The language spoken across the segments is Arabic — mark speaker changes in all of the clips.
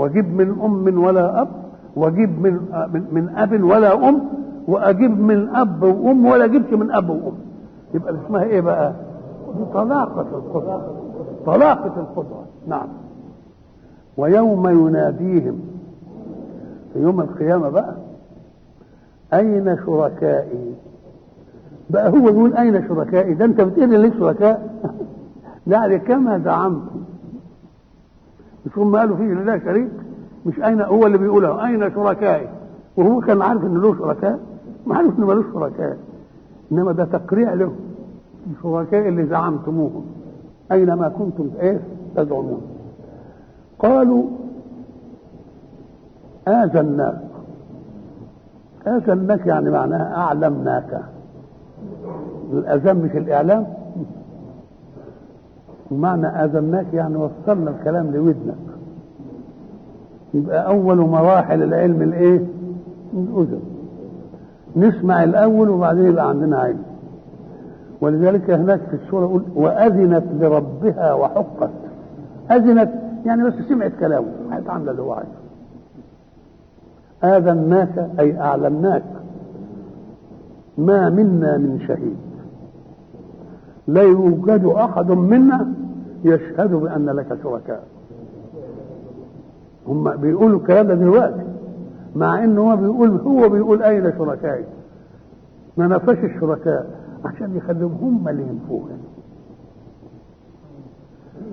Speaker 1: واجيب من أم ولا أب واجيب من من, أب ولا أم وأجيب من أب وأم ولا جبت من أب وأم. يبقى اسمها إيه بقى؟ دي طلاقة القدرة طلاقة القدرة نعم. ويوم يناديهم. في يوم القيامة بقى. أين شركائي؟ بقى هو يقول أين شركائي؟ ده أنت بتقول لي شركاء؟ لا كما زعمتم. مش هم قالوا فيه لله شريك مش أين هو اللي بيقولها أين شركائي؟ وهو كان عارف إن له شركاء ما عارف إن ملوش شركاء إنما ده تقريع له. الشركاء اللي زعمتموهم أينما كنتم؟ إيه؟ تزعمون. قالوا آذناك آذناك يعني معناها أعلمناك. الأذان مش الإعلام؟ ومعنى آذناك يعني وصلنا الكلام لودنك. يبقى أول مراحل العلم الإيه؟ الأذن. نسمع الأول وبعدين يبقى عندنا علم. ولذلك هناك في السورة يقول وأذنت لربها وحقت. أذنت يعني بس سمعت كلامه هتعمل اللي هو عايزه. آذناك أي أعلمناك ما منا من شهيد. لا يوجد أحد منا يشهد بأن لك شركاء. هم بيقولوا الكلام ده دلوقتي مع انه هو بيقول هو بيقول أين شركائي. ما نفاش الشركاء عشان يخليهم هم اللي ينفوه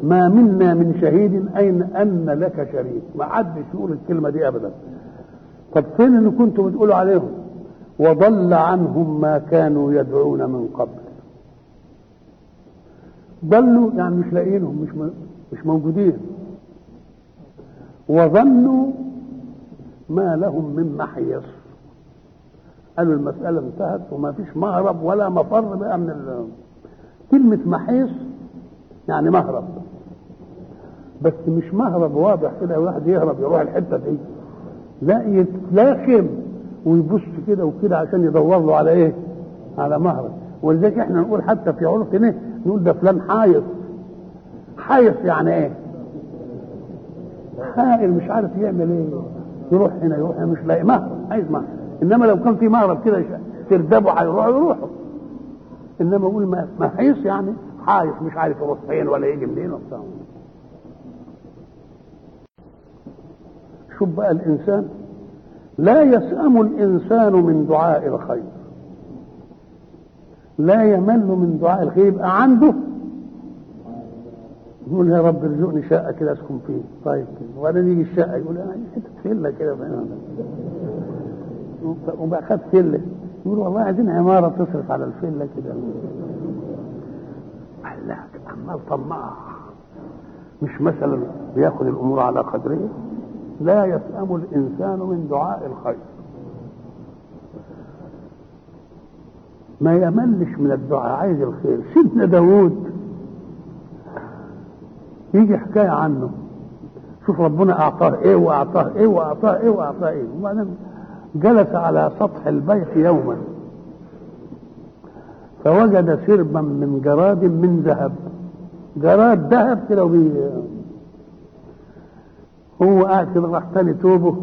Speaker 1: ما منا من شهيد أين أن لك شريك. ما حدش يقول الكلمة دي ابدا. طب فين اللي كنتوا بتقولوا عليهم؟ وضل عنهم ما كانوا يدعون من قبل. ضلوا يعني مش لاقيينهم مش مش موجودين. وظنوا ما لهم من محيص. قالوا المسألة انتهت وما فيش مهرب ولا مفر بقى من ال... كلمة محيص يعني مهرب. بس مش مهرب واضح كده واحد يهرب يروح الحتة دي. لا يتلاكم ويبص كده وكده عشان يدور له على إيه؟ على مهرب. ولذلك إحنا نقول حتى في عرفنا نقول ده فلان حايص. حايص يعني إيه؟ حائل مش عارف يعمل إيه. يروح هنا يروح هنا مش لاقي مهرب عايز مهرب. إنما لو كان في مهرب كده تردبه هيروح يروحوا إنما أقول محيص يعني حايص مش عارف يروح فين ولا يجي منين وبتاع. شوف بقى الإنسان لا يسأم الإنسان من دعاء الخير. لا يمل من دعاء الخير يبقى عنده. يقول يا رب ارزقني شقه كده اسكن فيه. طيب كده. وبعدين يجي الشقه يقول أنا حتة فيلا كده وبقى خد فيلا يقول والله عايزين عمارة تصرف على الفيلا كده. لا عمال طماع مش مثلا بياخد الأمور على قدره لا يسأم الإنسان من دعاء الخير. ما يملش من الدعاء عايز الخير. سيدنا داوود يجي حكاية عنه. شوف ربنا أعطاه إيه وأعطاه إيه وأعطاه إيه وأعطاه إيه. وبعدين جلس على سطح البيت يوما. فوجد سربا من جراد من ذهب. جراد ذهب كده وبي هو قاعد كده راح تاني توبه.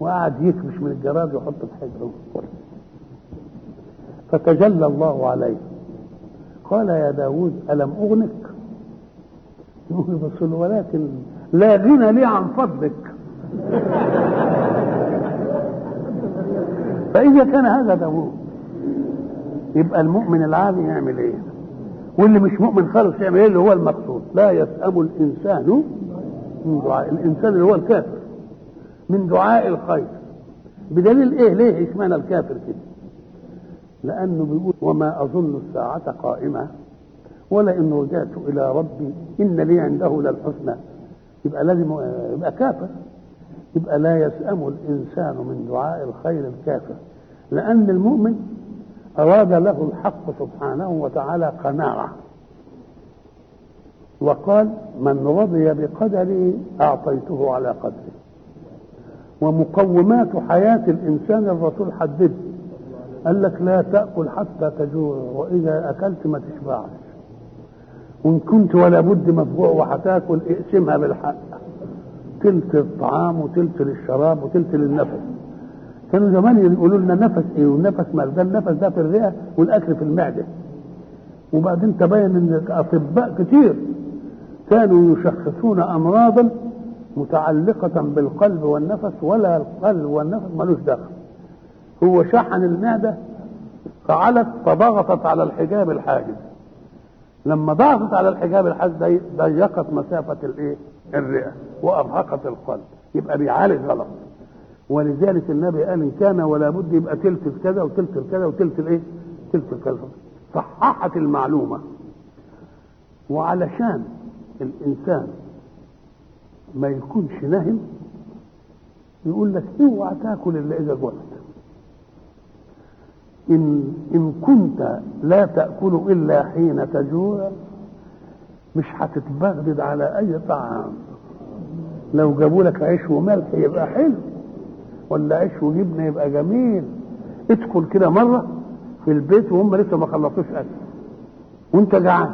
Speaker 1: وقعد يكبش من الجراد ويحط في حجره. فتجلى الله عليه. قال يا داود ألم أغنك؟ بس ولكن لا غنى لي عن فضلك. فإذا كان هذا داوود يبقى المؤمن العادي يعمل إيه؟ واللي مش مؤمن خالص يعمل إيه؟ اللي هو المقصود. لا يسأم الإنسان من دعاء الإنسان اللي هو الكافر من دعاء الخير. بدليل إيه؟ ليه إشمعنى الكافر كده؟ لأنه بيقول وما أظن الساعة قائمة ولا إن رجعت إلى ربي إن لي عنده للحسنى. يبقى لازم يبقى كافر. يبقى لا يسأم الإنسان من دعاء الخير الكافر. لأن المؤمن أراد له الحق سبحانه وتعالى قناعة. وقال من رضي بقدري أعطيته على قدره. ومقومات حياة الإنسان الرسول حدد. قال لك لا تأكل حتى تجوع وإذا أكلت ما تشبعش. وإن كنت ولا بد مفجوع وهتاكل اقسمها بالحق. وتلت الطعام وتلت للشراب وتلت للنفس. كانوا زمان يقولوا لنا نفس إيه والنفس مال؟ ده النفس ده في الرئه والأكل في المعدة. وبعدين تبين إن أطباء كتير كانوا يشخصون امراضا متعلقة بالقلب والنفس ولا القلب والنفس ملوش دخل. هو شحن المعدة فعلت فضغطت على الحجاب الحاجز لما ضغطت على الحجاب الحاجز ضيقت مسافة الايه؟ الرئة وأرهقت القلب. يبقى بيعالج غلط. ولذلك النبي قال إن كان ولا بد يبقى تلت كذا وتلت كذا وتلت الايه؟ تلت كذا صححت المعلومة. وعلشان الإنسان ما يكونش نهم يقول لك اوعى تاكل إلا إذا جعت إن إن كنت لا تأكل إلا حين تجوع مش هتتبغدد على أي طعام. لو جابوا لك عيش وملح يبقى حلو ولا عيش وجبنة يبقى جميل. ادخل كده مرة في البيت وهم لسه ما خلصوش أكل. وانت جعان.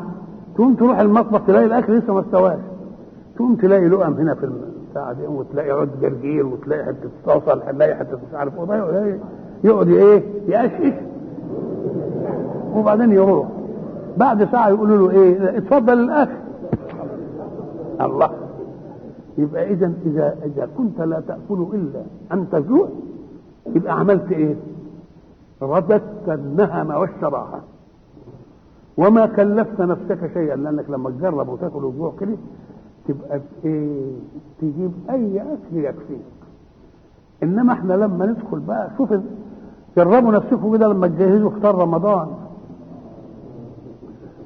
Speaker 1: تقوم تروح المطبخ تلاقي الأكل لسه ما استواش. تقوم تلاقي لقم هنا في البتاع دي وتلاقي عود جرجير وتلاقي حتة صلصة تلاقي حتة مش عارف إيه يقعد إيه؟ يقشقش وبعدين يروح. بعد ساعة يقولوا له إيه؟ اتفضل الأكل. الله. يبقى إذا إذا إذا كنت لا تأكل إلا ان تجوع يبقى عملت إيه؟ رددت النهم والشراهه وما كلفت نفسك شيئا لأنك لما تجرب وتأكل وجوع كده تبقى إيه؟ تجيب أي أكل يكفيك. إنما إحنا لما ندخل بقى شوف جربوا نفسكم كده لما تجهزوا فطار رمضان.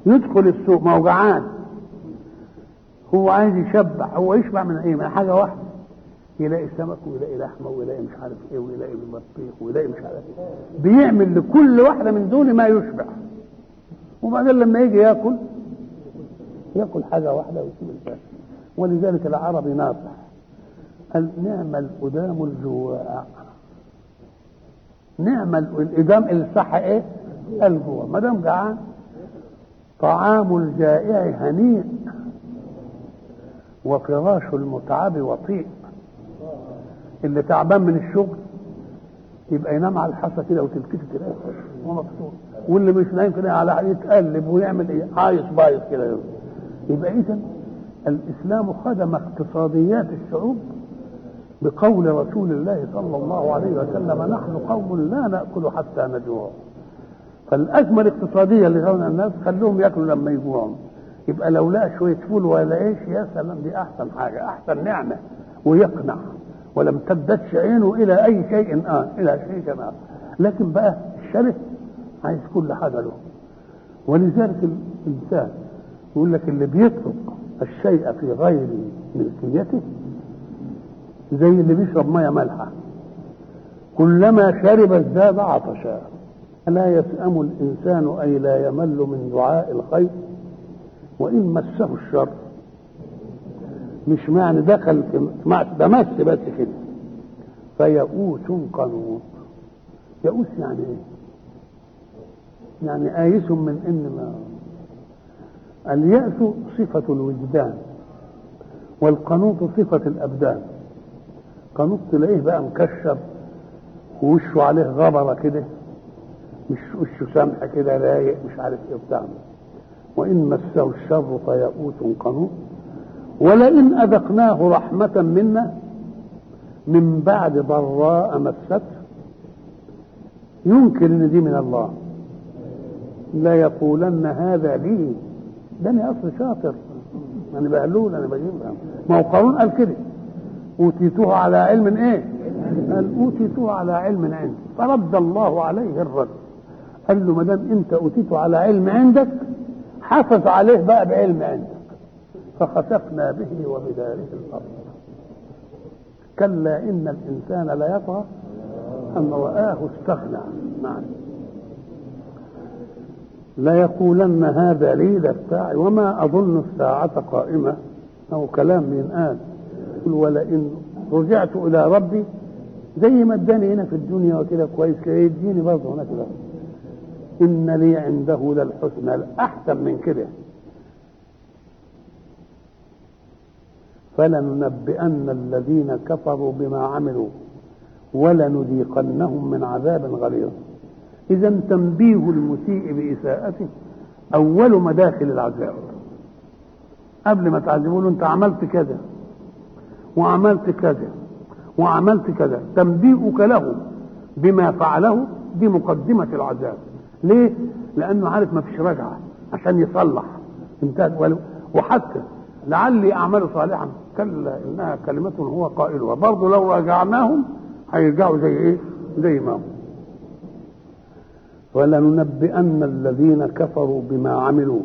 Speaker 1: يدخل السوق ما هو جعان هو عايز يشبع هو يشبع من إيه؟ من حاجة واحدة. يلاقي سمك ويلاقي لحمة ويلاقي مش عارف إيه ويلاقي بطيخ ويلاقي مش عارف إيه. بيعمل لكل واحدة من دول ما يشبع. وبعدين لما يجي ياكل ياكل حاجة واحدة ويسيب الباقي ولذلك العربي ناصح قال نعم الأدام الجواع نعم الإدام الصح إيه؟ الجوع ما دام جعان طعام الجائع هنيء وفراش المتعب وطيء. اللي تعبان من الشغل يبقى ينام على الحصى كده وتلتفت كده. ومبسوط واللي مش نايم كده على يتقلب ويعمل إيه؟ عايش بايظ كده. يبقى اذا الإسلام خدم اقتصاديات الشعوب بقول رسول الله صلى الله عليه وسلم نحن قوم لا نأكل حتى نجوع. فالازمه الاقتصاديه اللي غنى الناس خلوهم يأكلوا لما يجوعوا يبقى لو لقى شوية فول ولا عيش يا سلام دي أحسن حاجة أحسن نعمة ويقنع. ولم تبدتش عينه إلى أي شيء آه إلى شيء آه لكن بقى الشرف عايز كل حاجة له. ولذلك الإنسان يقول لك اللي بيترك الشيء في غير ملكيته زي اللي بيشرب مية مالحه كلما شرب ازداد عطشا لا يسأم الإنسان أي لا يمل من دعاء الخير؟ وإن مسه الشر. مش معنى دخل في ده مس بس كده. فيئوس قنوط. يئوس يعني إيه؟ يعني آيس من إن ما. اليأس صفة الوجدان والقنوط صفة الأبدان. قنوط تلاقيه بقى مكشر ووشه عليه غبرة كده مش وشه سمح كده رايق مش عارف إيه بتاع وإن مسه الشر فيئوس قنوط. ولئن أذقناه رحمة منا من بعد ضراء مسته. ينكر إن دي من الله. لا يقولن هذا لي. ده أنا أصل شاطر. أنا بقلول أنا بجيب ما هو قارون قال كده. اوتيتوه على علم إيه؟ قال اوتيتوه على علم عندي فرد الله عليه الرد. قال له ما دام أنت اوتيته على علم عندك حافظ عليه بقى بعلم عندك. فخسفنا به وبداره الأرض. كلا إن الإنسان ليطغى أن رآه استغنى نعم ليقولن هذا لي للساعة وما أظن الساعة قائمة. أو كلام من يقول ولئن رجعت إلى ربي. زي ما اداني هنا في الدنيا وكده كويس كده. يديني برضه هناك كده إن لي عنده للحسنى. الأحسن من كده. فلننبئن الذين كفروا بما عملوا. ولنذيقنهم من عذاب غليظ. إذا تنبيه المسيء بإساءته أول مداخل العذاب. قبل ما تعذبوا له أنت عملت كذا. وعملت كذا وعملت كذا. تنبيهك له بما فعله دي مقدمة العذاب. ليه؟ لأنه عارف ما فيش رجعة عشان يصلح. انتهت. وحتى لعلي أعمل صالحا. كلا إنها كلمة هو قائلها. برضه لو راجعناهم هيرجعوا زي إيه؟ زي ما هم. ولننبئن الذين كفروا بما عملوا.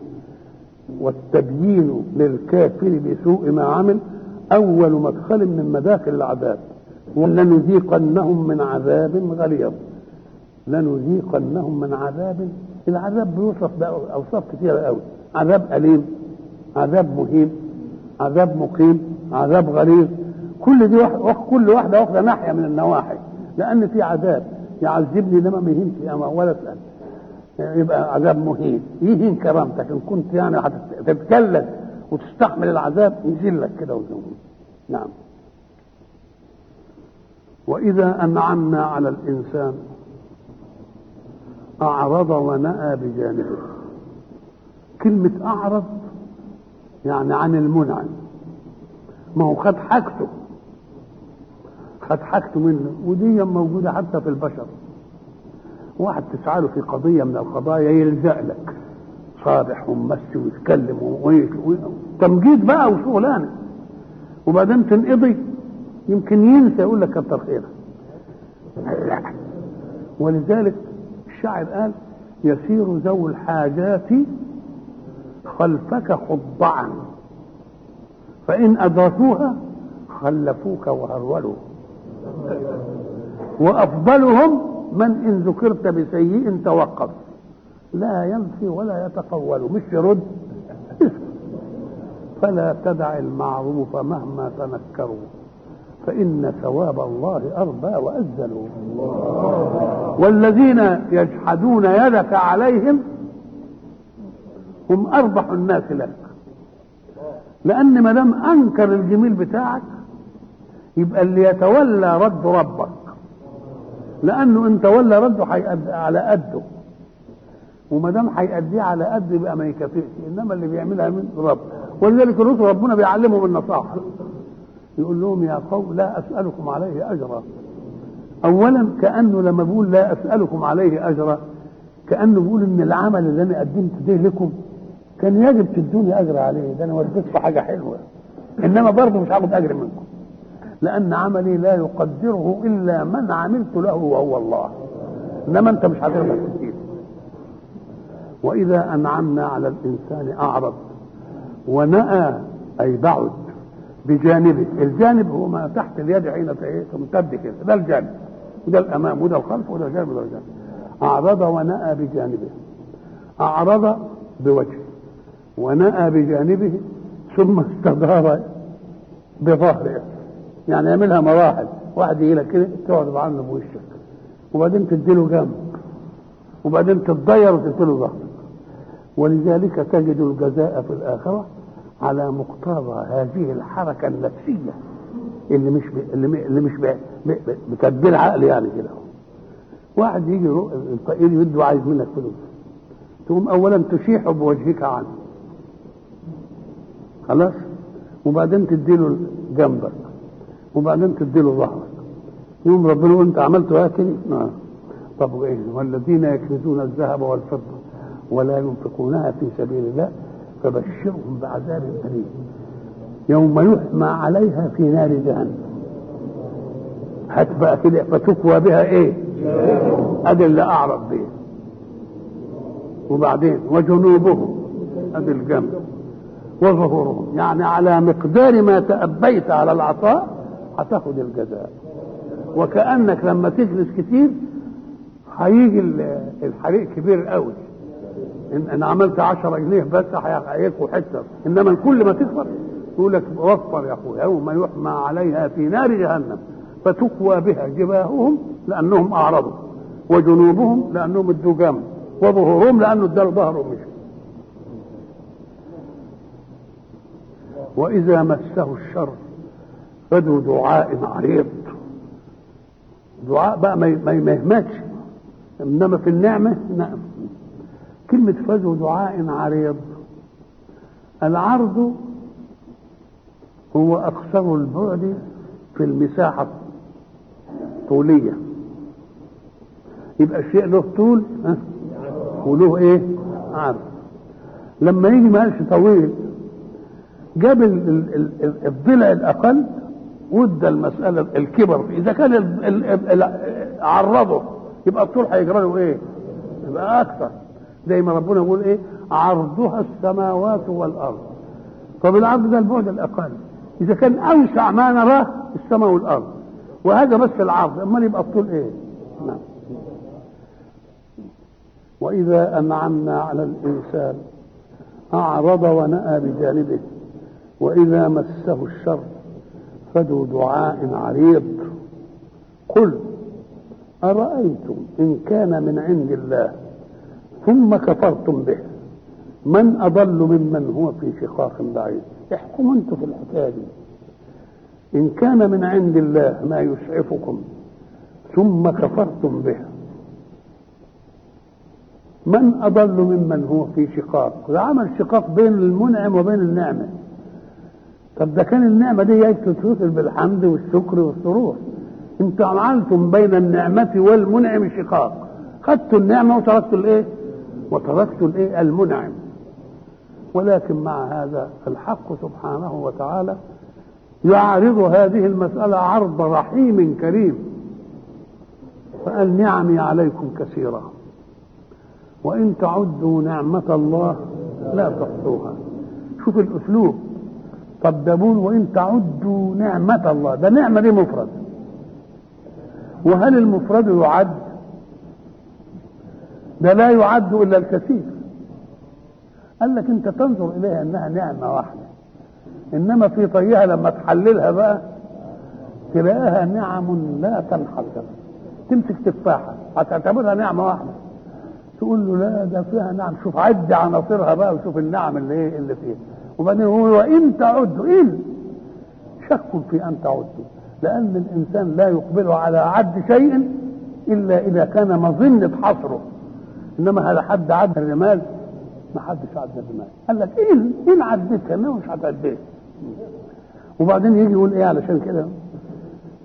Speaker 1: والتبيين للكافر بسوء ما عمل أول مدخل من مداخل العذاب. ولنذيقنهم من عذاب غليظ. لنذيقنهم من عذاب العذاب بيوصف بأوصاف كثيرة قوي. عذاب أليم عذاب مهين عذاب مقيم عذاب غليظ. كل دي واحد كل واحدة واخدة ناحية من النواحي. لأن في عذاب يعذبني لما ما يهينش ولا اسال يبقى عذاب مهين. يهين كرامتك إن كنت يعني هتتكلم. وتستحمل العذاب يذلك كده وزوم نعم. وإذا أنعمنا على الإنسان أعرض ونأى بجانبه. كلمة أعرض يعني عن المنعم. ما هو خد حاجته. خد حاجته منه. ودي موجودة حتى في البشر. واحد تسعى له في قضية من القضايا يلزق لك. صالح وممشي ويتكلم تمجيد بقى وشغلانة. وبعدين تنقضي يمكن ينسى يقول لك كتر خيرك. ولذلك الشاعر قال يسير ذو الحاجات خلفك خضعا فإن أدركوها خلفوك وهرولوا وأفضلهم من إن ذكرت بسيء توقف. لا ينفي ولا يتقول. مش يرد. فلا تدع المعروف مهما تنكروا فإن ثواب الله أربى وأزل والذين يجحدون يدك عليهم هم أربح الناس لك. لأن ما دام أنكر الجميل بتاعك يبقى اللي يتولى رد ربك. لأنه إن تولى رده على قده. وما دام هيأديه على قده يبقى ما يكافئش إنما اللي بيعملها من رب. ولذلك الرسل ربنا بيعلمهم النصاحه يقول لهم يا قوم لا أسألكم عليه أجرا. اولا كأنه لما بيقول لا أسألكم عليه أجرا كأنه بيقول إن العمل اللي أنا قدمت ده لكم كان يجب تدوني أجر عليه ده أنا وديتكم حاجة حلوة. إنما برضه مش هاخد أجر منكم. لأن عملي لا يقدره إلا من عملت له وهو الله. إنما أنت مش هتقدر تفيد وإذا أنعمنا على الإنسان أعرض. ونأى أي بعد بجانبه. الجانب هو ما تحت اليد حين تمتد كده ده الجانب. وده الأمام وده الخلف وده الجانب وده الجانب. أعرض ونأى بجانبه. أعرض بوجهه. ونأى بجانبه ثم استدار بظهره. يعني يعملها مراحل. واحد يجي لك كده تقعد عنه بوشك. وبعدين تديله جنب. وبعدين تتضير وتديله ظهرك ولذلك تجد الجزاء في الآخرة على مقتضى هذه الحركة النفسية اللي مش ب... اللي, مش. بتدبير العقل يعني كده. واحد يجي الفقير يده عايز منك فلوس. تقوم اولا تشيح بوجهك عنه. خلاص؟ وبعدين تديله جنبك. وبعدين تديله ظهرك. يوم ربنا يقول انت عملت هكذا نعم. طب إيه؟ والذين يكنزون الذهب والفضة. ولا ينفقونها في سبيل الله فبشرهم بعذاب أليم. يوم يحمى عليها في نار جهنم. هات بقى كده فتكوى بها إيه؟ ادي اللي أعرض بيه وبعدين وجنوبهم ادي الجنب وظهورهم يعني على مقدار ما تأبيت على العطاء هتاخد الجزاء. وكأنك لما تجلس كتير هيجي الحريق كبير قوي. ان, إن عملت 10 جنيه بس هياكلوا حتة. إنما كل ما تكبر يقول لك وفر يا اخويا يوم يحمى عليها في نار جهنم فتكوى بها جباههم لأنهم أعرضوا وجنوبهم لأنهم ادوا جنب وظهورهم لأنه ادوا ظهرهم مش وإذا مسه الشر فذو دعاء عريض. دعاء بقى ما يمهمتش إنما في النعمة نعم كلمة فذو دعاء عريض. العرض هو أقصر البعد في المساحة الطولية. يبقى الشيء له طول؟ وله إيه؟ عرض. لما يجي ما قالش طويل جاب الضلع الأقل وادى المسألة الكبر. إذا كان ال ال ال عرضه يبقى الطول هيجرى له إيه؟ يبقى أكثر. زي ما ربنا يقول إيه؟ عرضها السماوات والأرض. طب العرض ده البعد الأقل. إذا كان أوسع ما نراه السماء والأرض. وهذا بس العرض أمال يبقى الطول إيه؟ نعم. وإذا أنعمنا على الإنسان أعرض ونأى بجانبه. وإذا مسه الشر فذو دعاء عريض. قل أرأيتم إن كان من عند الله؟ ثم كفرتم به. من أضل ممن هو في شقاق بعيد؟ احكموا أنتم في الحكاية دي. إن كان من عند الله ما يسعفكم ثم كفرتم به. من أضل ممن هو في شقاق؟ ده عمل شقاق بين المنعم وبين النعمه طب ده كان النعمة دي تتصل بالحمد والشكر والسرور أنتوا عملتم بين النعمة والمنعم شقاق. خدتوا النعمة وتركتوا الإيه؟ وتركتوا الايه؟ المنعم. ولكن مع هذا الحق سبحانه وتعالى يعرض هذه المسألة عرض رحيم كريم. فقال نعمي عليكم كثيرة وإن تعدوا نعمة الله لا تحصوها شوف الأسلوب. بول وإن تعدوا نعمة الله. ده نعمة دي مفرد. وهل المفرد يعد؟ ده لا يعد إلا الكثير. قال لك أنت تنظر إليها أنها نعمة واحدة. إنما في طيها لما تحللها بقى تلاقيها نعم لا تنحصر تمسك تفاحه هتعتبرها نعمة واحدة. تقول له لا ده فيها نعم. شوف عد عناصرها بقى وشوف النعم اللي إيه اللي فيها. وبعدين يقول وإن تعدوا ان شك في أن تعدوا لأن الإنسان لا يقبل على عد شيء إلا إذا كان مظنة حصره. إنما هل حد عد الرمال. ما حدش عد الرمال. قال لك ان ان عدتها ما مش هتعديها وبعدين يجي يقول إيه علشان كده.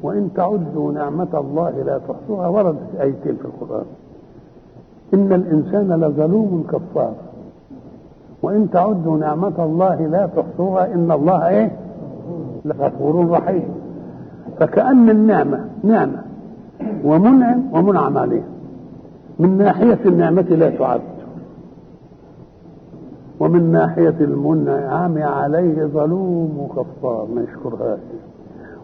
Speaker 1: وإن تعدوا نعمة الله لا تحصوها وردت آيتين في القرآن. إن الإنسان لظلوم كفار. وإن تعدوا نعمة الله لا تحصوها إن الله إيه؟ لغفور رحيم. فكأن النعمة نعمة. ومنعم ومنعم عليه من ناحية النعمة لا تعد. ومن ناحية المنعم عليه ظلوم وكفار ما يشكرهاش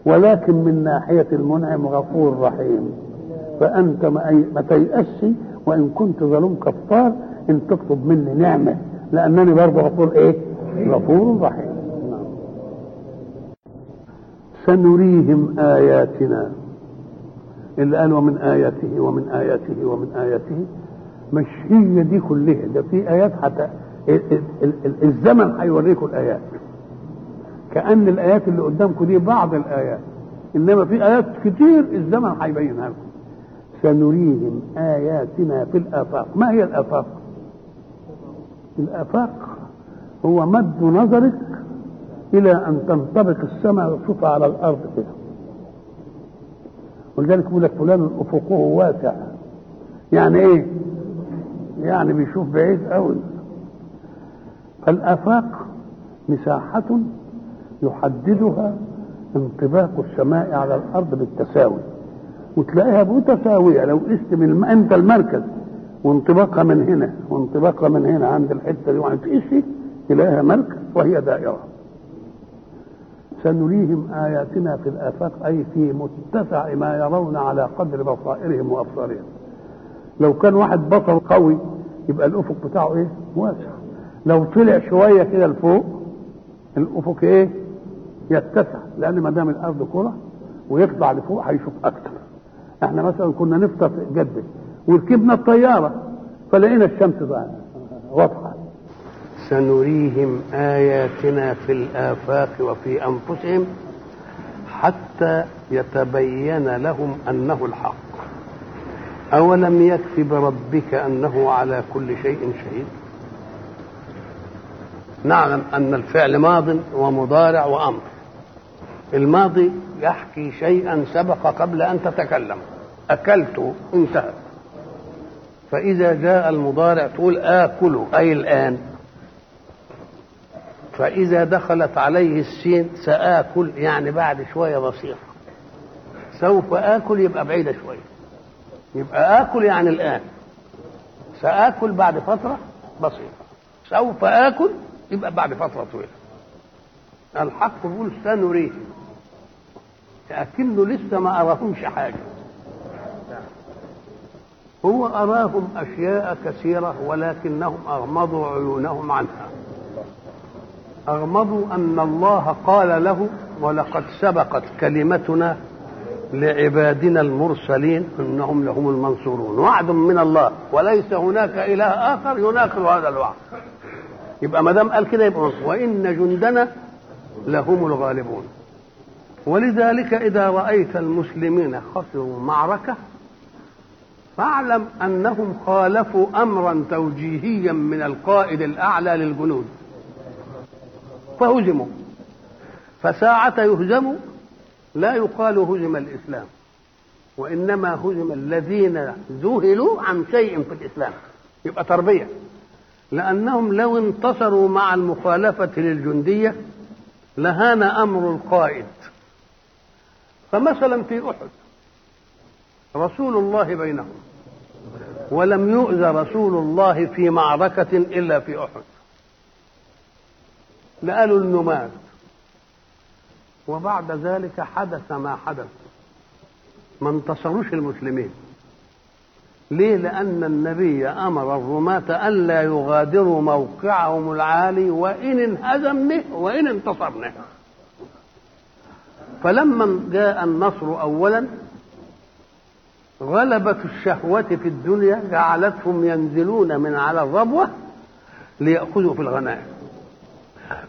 Speaker 1: ولكن من ناحية المنعم غفور رحيم. فأنت ما تيأسش وإن كنت ظلوم كفار إن تطلب مني نعمة. لأنني برضه غفور إيه؟ غفور رحيم. نعم. سنريهم آياتنا. اللي قال ومن آياته ومن آياته ومن آياته. مش هي دي كلها. ده في آيات حتى الزمن هيوريكم الآيات. كأن الآيات اللي قدامكم دي بعض الآيات. إنما في آيات كتير الزمن هيبينها لكم. سنريهم آياتنا في الآفاق. ما هي الآفاق؟ الآفاق هو مد نظرك إلى أن تنطبق السماء وتشوفها على الأرض كده. ولذلك يقول لك فلان أفقه واسع. يعني إيه؟ يعني بيشوف بعيد قوي فالآفاق مساحة يحددها انطباق السماء على الأرض بالتساوي. وتلاقيها متساوية لو قست من أنت المركز. وانطباقها من هنا وانطباقها من هنا عند الحتة دي. وعند تقيسي تلاقيها مركز وهي دائرة. سنريهم آياتنا في الآفاق أي في متسع ما يرون على قدر بصائرهم وأبصارهم. لو كان واحد بصر قوي يبقى الأفق بتاعه إيه؟ واسع. لو طلع شوية كده لفوق الأفق إيه؟ يتسع لأن ما دام الأرض كرة ويطلع لفوق هيشوف أكتر. إحنا مثلا كنا نفطر في جدة وركبنا الطيارة فلقينا الشمس بقى واضحة. سنريهم آياتنا في الآفاق وفي أنفسهم حتى يتبين لهم أنه الحق. أولم يكف بربك أنه على كل شيء شهيد؟ نعلم أن الفعل ماض ومضارع وأمر. الماضي يحكي شيئا سبق قبل أن تتكلم. أكلت انتهى. فإذا جاء المضارع تقول آكل أي الآن؟ فإذا دخلت عليه السين سآكل يعني بعد شوية بسيطة سوف آكل يبقى بعيدة شوية. يبقى آكل يعني الآن. سآكل بعد فترة بسيطة سوف آكل يبقى بعد فترة طويلة. الحق يقول سنريهم. لكنه لسه ما أراهمش حاجة. هو أراهم أشياء كثيرة ولكنهم أغمضوا عيونهم عنها. أغمضوا أن الله قال له ولقد سبقت كلمتنا لعبادنا المرسلين إنهم لهم المنصورون. وعد من الله وليس هناك إله آخر يناقض هذا الوعد. يبقى ما دام قال كده يبقى وإن جندنا لهم الغالبون. ولذلك إذا رأيت المسلمين خسروا معركة فاعلم أنهم خالفوا أمرا توجيهيا من القائد الأعلى للجنود. فهزموا. فساعة يهزموا لا يقال هزم الإسلام وإنما هزم الذين ذهلوا عن شيء في الإسلام. يبقى تربية. لأنهم لو انتصروا مع المخالفة للجندية لهان أمر القائد. فمثلا في أحد رسول الله بينهم ولم يؤذى رسول الله في معركة إلا في أحد. لقالوا انه مات وبعد ذلك حدث ما حدث. ما انتصروش المسلمين. ليه؟ لأن النبي أمر الرماة ألا يغادروا موقعهم العالي وإن انهزمنا وإن انتصرنا فلما جاء النصر أولا غلبة الشهوة في الدنيا جعلتهم ينزلون من على الربوة ليأخذوا في الغنائم.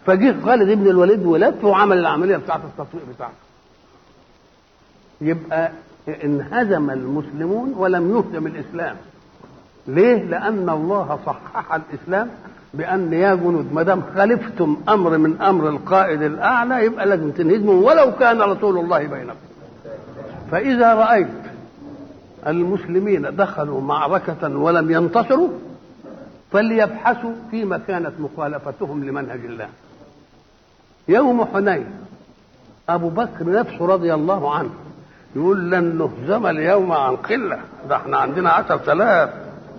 Speaker 1: فجه خالد بن الوليد ولف وعمل العملية بتاعت التطويق بتاعته. يبقى انهزم المسلمون ولم يهزم الإسلام. ليه؟ لأن الله صحح الإسلام بأن يا جنود ما دام خالفتم أمر من أمر القائد الأعلى يبقى لازم تنهزموا ولو كان رسول الله بينكم. فإذا رأيت المسلمين دخلوا معركة ولم ينتصروا فليبحثوا فيما كانت مخالفتهم لمنهج الله. يوم حنين أبو بكر نفسه رضي الله عنه يقول لن نهزم اليوم عن قلة ده إحنا عندنا عشر آلاف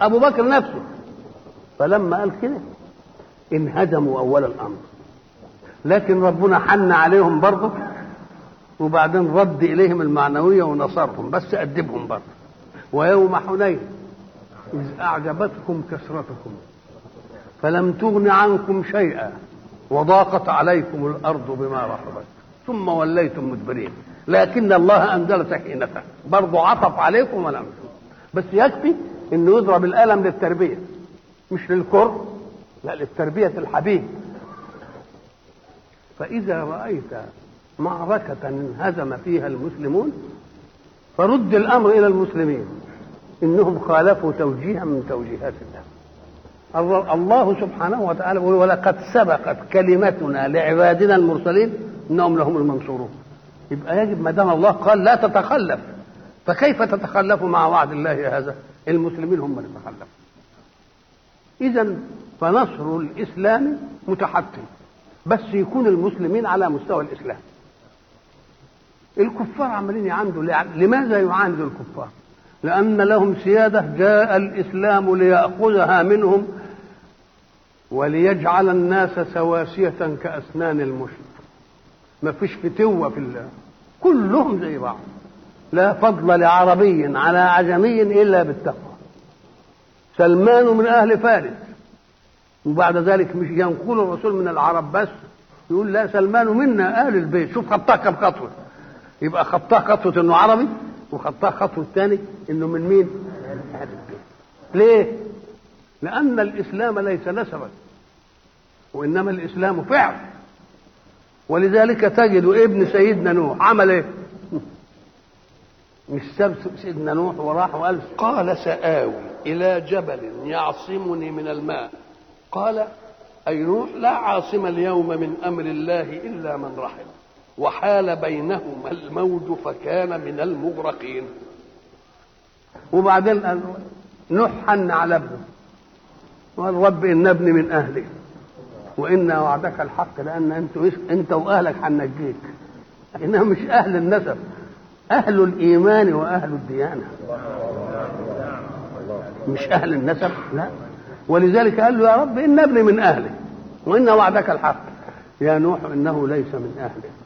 Speaker 1: أبو بكر نفسه فلما قال كده انهزموا أول الأمر. لكن ربنا حن عليهم برضه وبعدين رد إليهم المعنوية ونصرهم بس أدبهم برضه. ويوم حنين إذ أعجبتكم كثرتكم فلم تغن عنكم شيئا وضاقت عليكم الأرض بما رحبت. ثم وليتم مدبرين. لكن الله أنزل سكينته برضه عطف عليكم ولا بس يكفي إنه يضرب الألم للتربية. مش للكر لا للتربية الحبيب. فإذا رأيت معركة انهزم فيها المسلمون فرد الأمر إلى المسلمين. إنهم خالفوا توجيها من توجيهات الله. الله سبحانه وتعالى يقول ولقد سبقت كلمتنا لعبادنا المرسلين إنهم لهم المنصورون. يبقى يجب ما دام الله قال لا تتخلف فكيف تتخلف مع وعد الله هذا؟ المسلمين هم اللي تخلفوا اذا فنصر الإسلام متحتم بس يكون المسلمين على مستوى الإسلام. الكفار عمالين يعاندوا لماذا يعاندوا الكفار؟ لأن لهم سيادة جاء الإسلام ليأخذها منهم وليجعل الناس سواسية كأسنان المشط ما فيش فتوة في الله. كلهم زي بعض. لا فضل لعربي على عجمي إلا بالتقوى. سلمان من أهل فارس. وبعد ذلك مش ينقل الرسول من العرب بس. يقول لا سلمان منا أهل البيت. شوف خطاه كم خطوة يبقى خطاه خطوة إنه عربي. وخطاه خطوة الثاني إنه من مين؟ أهل البيت. ليه؟ لأن الإسلام ليس نسبا وإنما الإسلام فعل ولذلك تجد ابن سيدنا نوح عمل إيه؟ مش ساب سيدنا نوح وراح وقال قال سآوي إلى جبل يعصمني من الماء قال أي نوح لا عاصم اليوم من أمر الله إلا من رحم وحال بينهما الموج فكان من المغرقين. وبعدين قال نوح حن على ابنه وقال رب إن ابني من أهلي. وإن وعدك الحق لأن أنت أنت وأهلك هنجيك إنهم مش أهل النسب. أهل الإيمان وأهل الديانة. مش أهل النسب لا. ولذلك قال له يا رب إن ابني من أهلي. وإن وعدك الحق. يا نوح إنه ليس من أهلك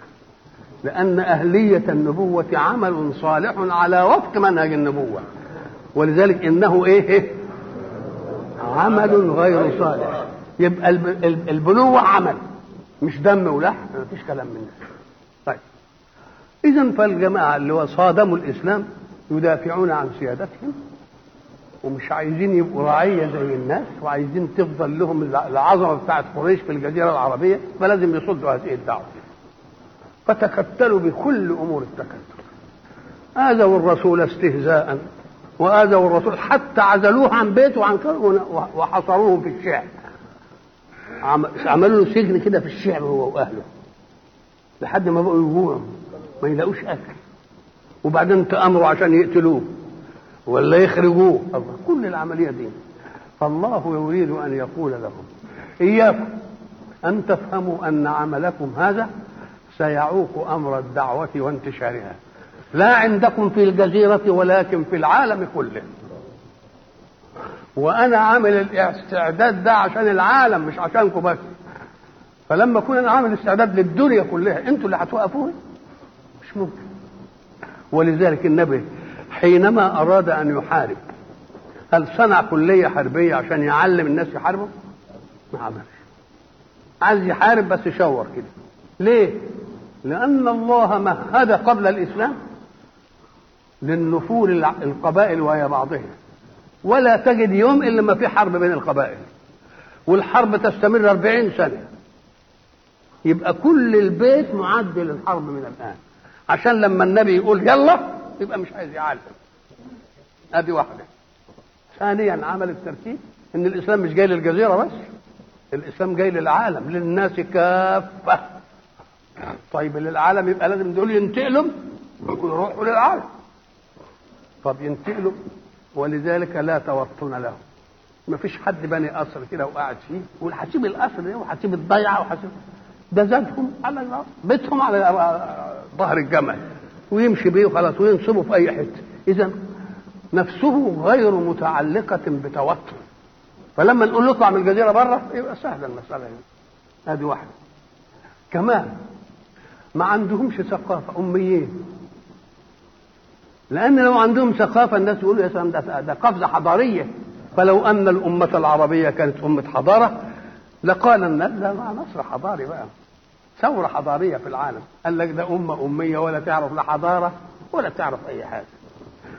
Speaker 1: لأن أهلية النبوة عمل صالح على وفق منهج النبوة. ولذلك إنه إيه, إيه؟ عمل غير صالح. يبقى البنوة عمل مش دم ولحم ما فيش كلام من ده. طيب. إذا فالجماعة اللي صادموا الإسلام يدافعون عن سيادتهم ومش عايزين يبقوا رعية زي الناس وعايزين تفضل لهم العظمة بتاعت قريش في الجزيرة العربية فلازم يصدوا هذه الدعوة. فتكتلوا بكل أمور التكتل. آذوا الرسول استهزاء وآذوا الرسول حتى عزلوه عن بيته وعن وحصروه في الشعب عملوا له سجن كده في الشعب هو وأهله. لحد ما بقوا يجوعوا ما يلاقوش أكل. وبعدين تأمروا عشان يقتلوه ولا يخرجوه. كل العملية دي. فالله يريد أن يقول لهم إياكم أن تفهموا أن عملكم هذا سيعوق أمر الدعوة وانتشارها. لا عندكم في الجزيرة ولكن في العالم كله. وأنا عامل الاستعداد ده عشان العالم مش عشانكم بس. فلما أكون أنا عامل استعداد للدنيا كلها أنتوا اللي هتوقفوني؟ مش ممكن. ولذلك النبي حينما أراد أن يحارب هل صنع كلية حربية عشان يعلم الناس يحاربوا؟ ما عملش. عايز يحارب بس يشور كده. ليه؟ لأن الله مهد قبل الإسلام للنفور القبائل وهي بعضها. ولا تجد يوم إلا ما في حرب بين القبائل. والحرب تستمر أربعين سنة. يبقى كل البيت معد للحرب من الآن. عشان لما النبي يقول يلا يبقى مش عايز يعلم أدي واحدة. ثانيا عمل الترتيب. إن الإسلام مش جاي للجزيرة بس. الإسلام جاي للعالم للناس كافة. طيب للعالم يبقى لازم دول ينتقلوا يروحوا للعالم. طب ينتقلوا ولذلك لا توطن له ما فيش حد بني قصر كده وقاعد فيه. يقول هسيب القصر ده وهسيب الضيعة وهسيب ده زادهم على بيتهم على ظهر الجمل. ويمشي بيه وخلاص وينصبه في أي حتة. إذا نفسه غير متعلقة بتوتر. فلما نقول له اطلع من الجزيرة بره يبقى سهلة المسألة هنا. هذه واحدة. كمان ما عندهمش ثقافة أميين. لأن لو عندهم ثقافة الناس يقولوا يا سلام ده, قفزة حضارية. فلو أن الأمة العربية كانت أمة حضارة لقال الناس ده نصر حضاري بقى. ثورة حضارية في العالم. قال لك ده أمة أمية ولا تعرف لا حضارة ولا تعرف أي حاجة.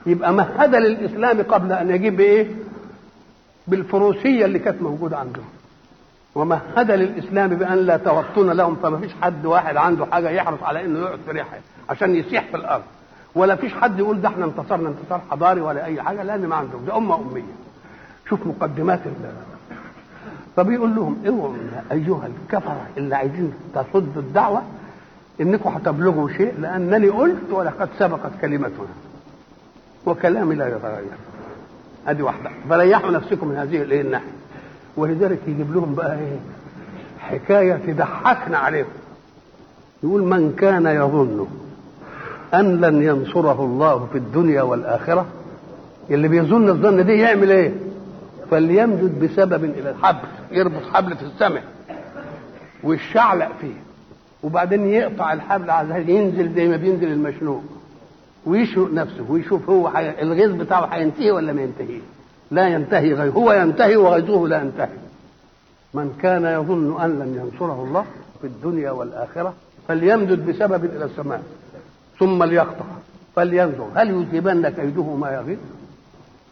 Speaker 1: يبقى مهد للإسلام قبل أن يجيب بإيه؟ بالفروسية اللي كانت موجودة عندهم. ومهد للإسلام بأن لا توطن لهم فما فيش حد واحد عنده حاجة يحرص على إنه يقعد في ريحة عشان يسيح في الأرض. ولا فيش حد يقول ده إحنا انتصرنا انتصار حضاري ولا أي حاجة لأن ما عندهم ده أمة أمية. شوف مقدمات الله فبيقول لهم اوعوا أيها الكفرة اللي عايزين تصدوا الدعوة إنكم هتبلغوا شيء لأنني قلت ولقد سبقت كلمتنا. وكلامي لا يتغير. أدي واحدة. فريحوا نفسكم من هذه الإيه الناحية. ولذلك يجيب لهم بقى إيه؟ حكاية تضحكنا عليهم. يقول من كان يظن أن لن ينصره الله في الدنيا والآخرة؟ اللي بيظن الظن دي يعمل إيه؟ فليمدد بسبب إلى الحبل يربط حبل في السماء ويشعلق فيه وبعدين يقطع الحبل عشان ينزل زي ما بينزل المشنوق ويشرق نفسه ويشوف هو. الغيظ بتاعه هينتهي ولا ما ينتهيش لا ينتهي غيظ هو ينتهي وغيظه لا ينتهي. من كان يظن أن لن ينصره الله في الدنيا والآخرة فليمدد بسبب إلى السماء ثم ليقطع. فلينظر هل يذهبن كيده ما يغيظ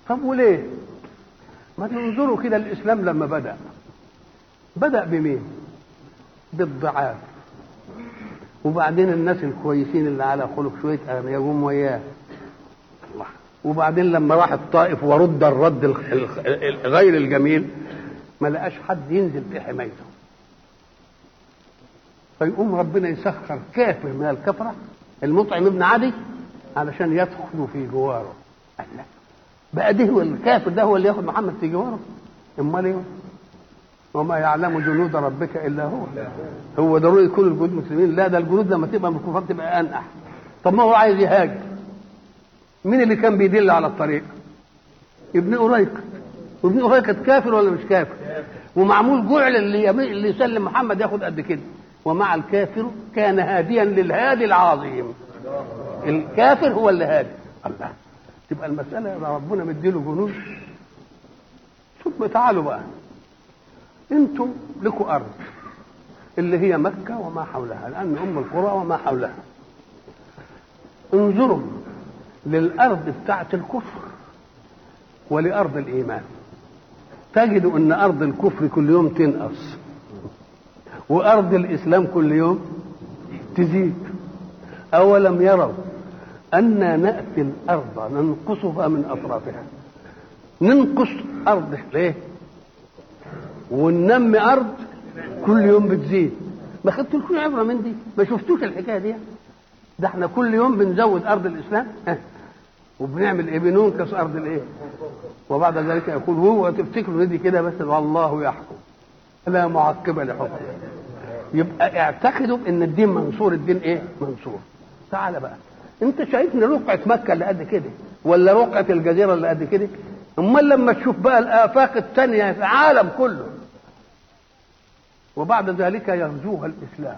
Speaker 1: طب وليه؟ ما تنظروا كده الإسلام لما بدأ بدأ بمين؟ بالضعاف. وبعدين الناس الكويسين اللي على خلق شوية يقوم وياه. وبعدين لما راح الطائف ورد الرد غير الجميل ما لقاش حد ينزل في حمايته. فيقوم ربنا يسخر كافر من الكفرة المطعم ابن عدي علشان يدخلوا في جواره. قال لا بقى ده هو الكافر ده هو اللي ياخد محمد في جواره. امال إيه؟ وما يعلم جنود ربك إلا هو. هو ضروري يكون الجنود مسلمين. لا ده الجنود لما تبقى من الكفار تبقى أنقح. طب ما هو عايز يهاجر. مين اللي كان بيدل على الطريق؟ ابن أريقة وابن أريقة كافر ولا مش كافر؟ ومعمول جعل اللي يسلم محمد ياخد قد كده. ومع الكافر كان هاديا للهادي العظيم. الكافر هو اللي هادي. الله. تبقى المسألة ربنا مديله جنود ثم تعالوا بقى. أنتم لكم أرض اللي هي مكة وما حولها لأن أم القرى وما حولها. انظروا للأرض بتاعت الكفر ولأرض الإيمان. تجدوا أن أرض الكفر كل يوم تنقص وأرض الإسلام كل يوم تزيد. أولم يروا أنا نأتي الأرض ننقصها من أطرافها؟ ننقص أرض ليه؟ وننمي أرض كل يوم بتزيد. ما خدتوا عبرة من دي؟ ما شفتوش الحكاية دي؟ ده إحنا كل يوم بنزود أرض الإسلام؟ وبنعمل إيه؟ بننقص أرض الإيه؟ وبعد ذلك يقول هو تفتكروا دي كده بس والله يحكم. لا معقب لحكمه. يبقى اعتقدوا إن الدين منصور الدين إيه؟ منصور. تعال بقى. أنت شايفني رقعة مكة اللي قد كده ولا رقعة الجزيرة اللي قد كده؟ أمال لما تشوف بقى الآفاق الثانية في العالم كله. وبعد ذلك يغزوها الإسلام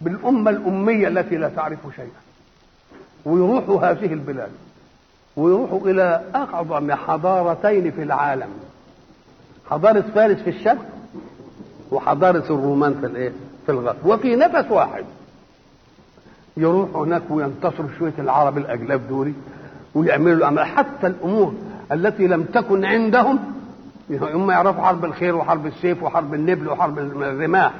Speaker 1: بالأمة الأمية التي لا تعرف شيئا. ويروحوا هذه البلاد. ويروحوا إلى اعظم حضارتين في العالم. حضارة فارس في الشرق وحضارة الرومان في الإيه؟ في الغرب. وفي نفس واحد. يروحوا هناك وينتصروا شوية العرب الأجلاف دول ويعملوا الأمر. حتى الأمور التي لم تكن عندهم هم يعرفوا حرب الخير وحرب السيف وحرب النبل وحرب الرماح.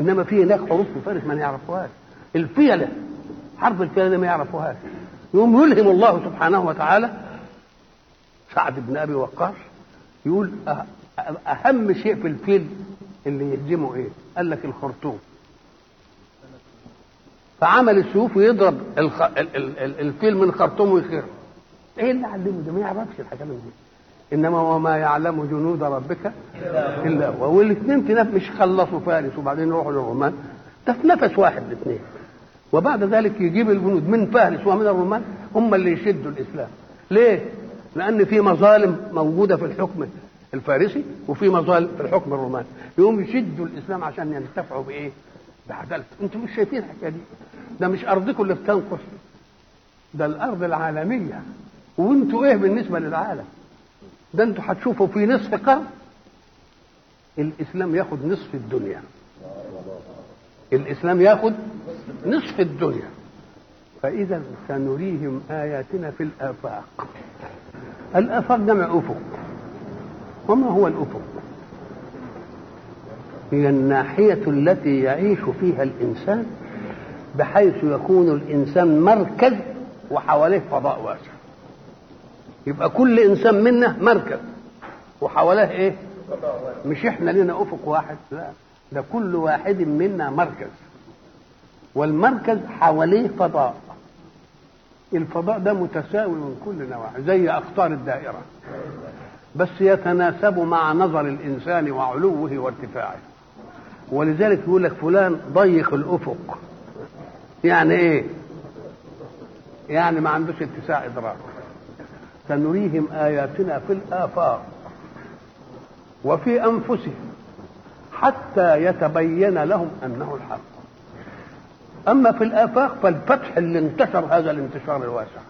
Speaker 1: إنما في هناك حروب في فارس ما يعرفوهاش. الفيلة حرب الفيلة ما يعرفوهاش. يقوم يلهم الله سبحانه وتعالى سعد بن أبي وقاص يقول أهم شيء في الفيل اللي يهزمه إيه؟ قال لك الخرطوم. فعمل السيوف ويضرب الخ... ال... ال... ال... الفيل من خرطومه ويخير إيه اللي علمه ده؟ ما يعرفش الحاجات دي. إنما وما يعلم جنود ربك إلا هو. والإثنين نفس مش خلصوا فارس وبعدين يروحوا للرومان. ده في نفس واحد الاثنين. وبعد ذلك يجيب الجنود من فارس ومن الرومان هم اللي يشدوا الإسلام. ليه؟ لأن في مظالم موجودة في الحكم الفارسي وفي مظالم في الحكم الروماني يقوم يشدوا الإسلام عشان ينتفعوا بإيه؟ بعدلته أنتم مش شايفين الحكاية دي؟ ده مش أرضكم اللي بتنقص. ده الأرض العالمية. وانتوا إيه بالنسبة للعالم؟ ده أنتوا هتشوفوا في نصف قرن الإسلام ياخد نصف الدنيا. الإسلام ياخد نصف الدنيا. فإذا سنريهم آياتنا في الآفاق. الآفاق جمع أفق. وما هو الأفق؟ هي الناحية التي يعيش فيها الإنسان بحيث يكون الإنسان مركز وحواليه فضاء واسع. يبقى كل إنسان منا مركز وحواليه إيه؟ مش إحنا لنا أفق واحد لا. ده كل واحد منا مركز. والمركز حواليه فضاء. الفضاء ده متساوي من كل نواحي زي أقطار الدائرة. بس يتناسب مع نظر الإنسان وعلوه وارتفاعه. ولذلك يقول لك فلان ضيق الأفق. يعني إيه؟ يعني ما عندوش اتساع إدراك. سنريهم آياتنا في الآفاق وفي أنفسهم حتى يتبين لهم أنه الحق. أما في الآفاق فالفتح اللي انتشر هذا الانتشار الواسع.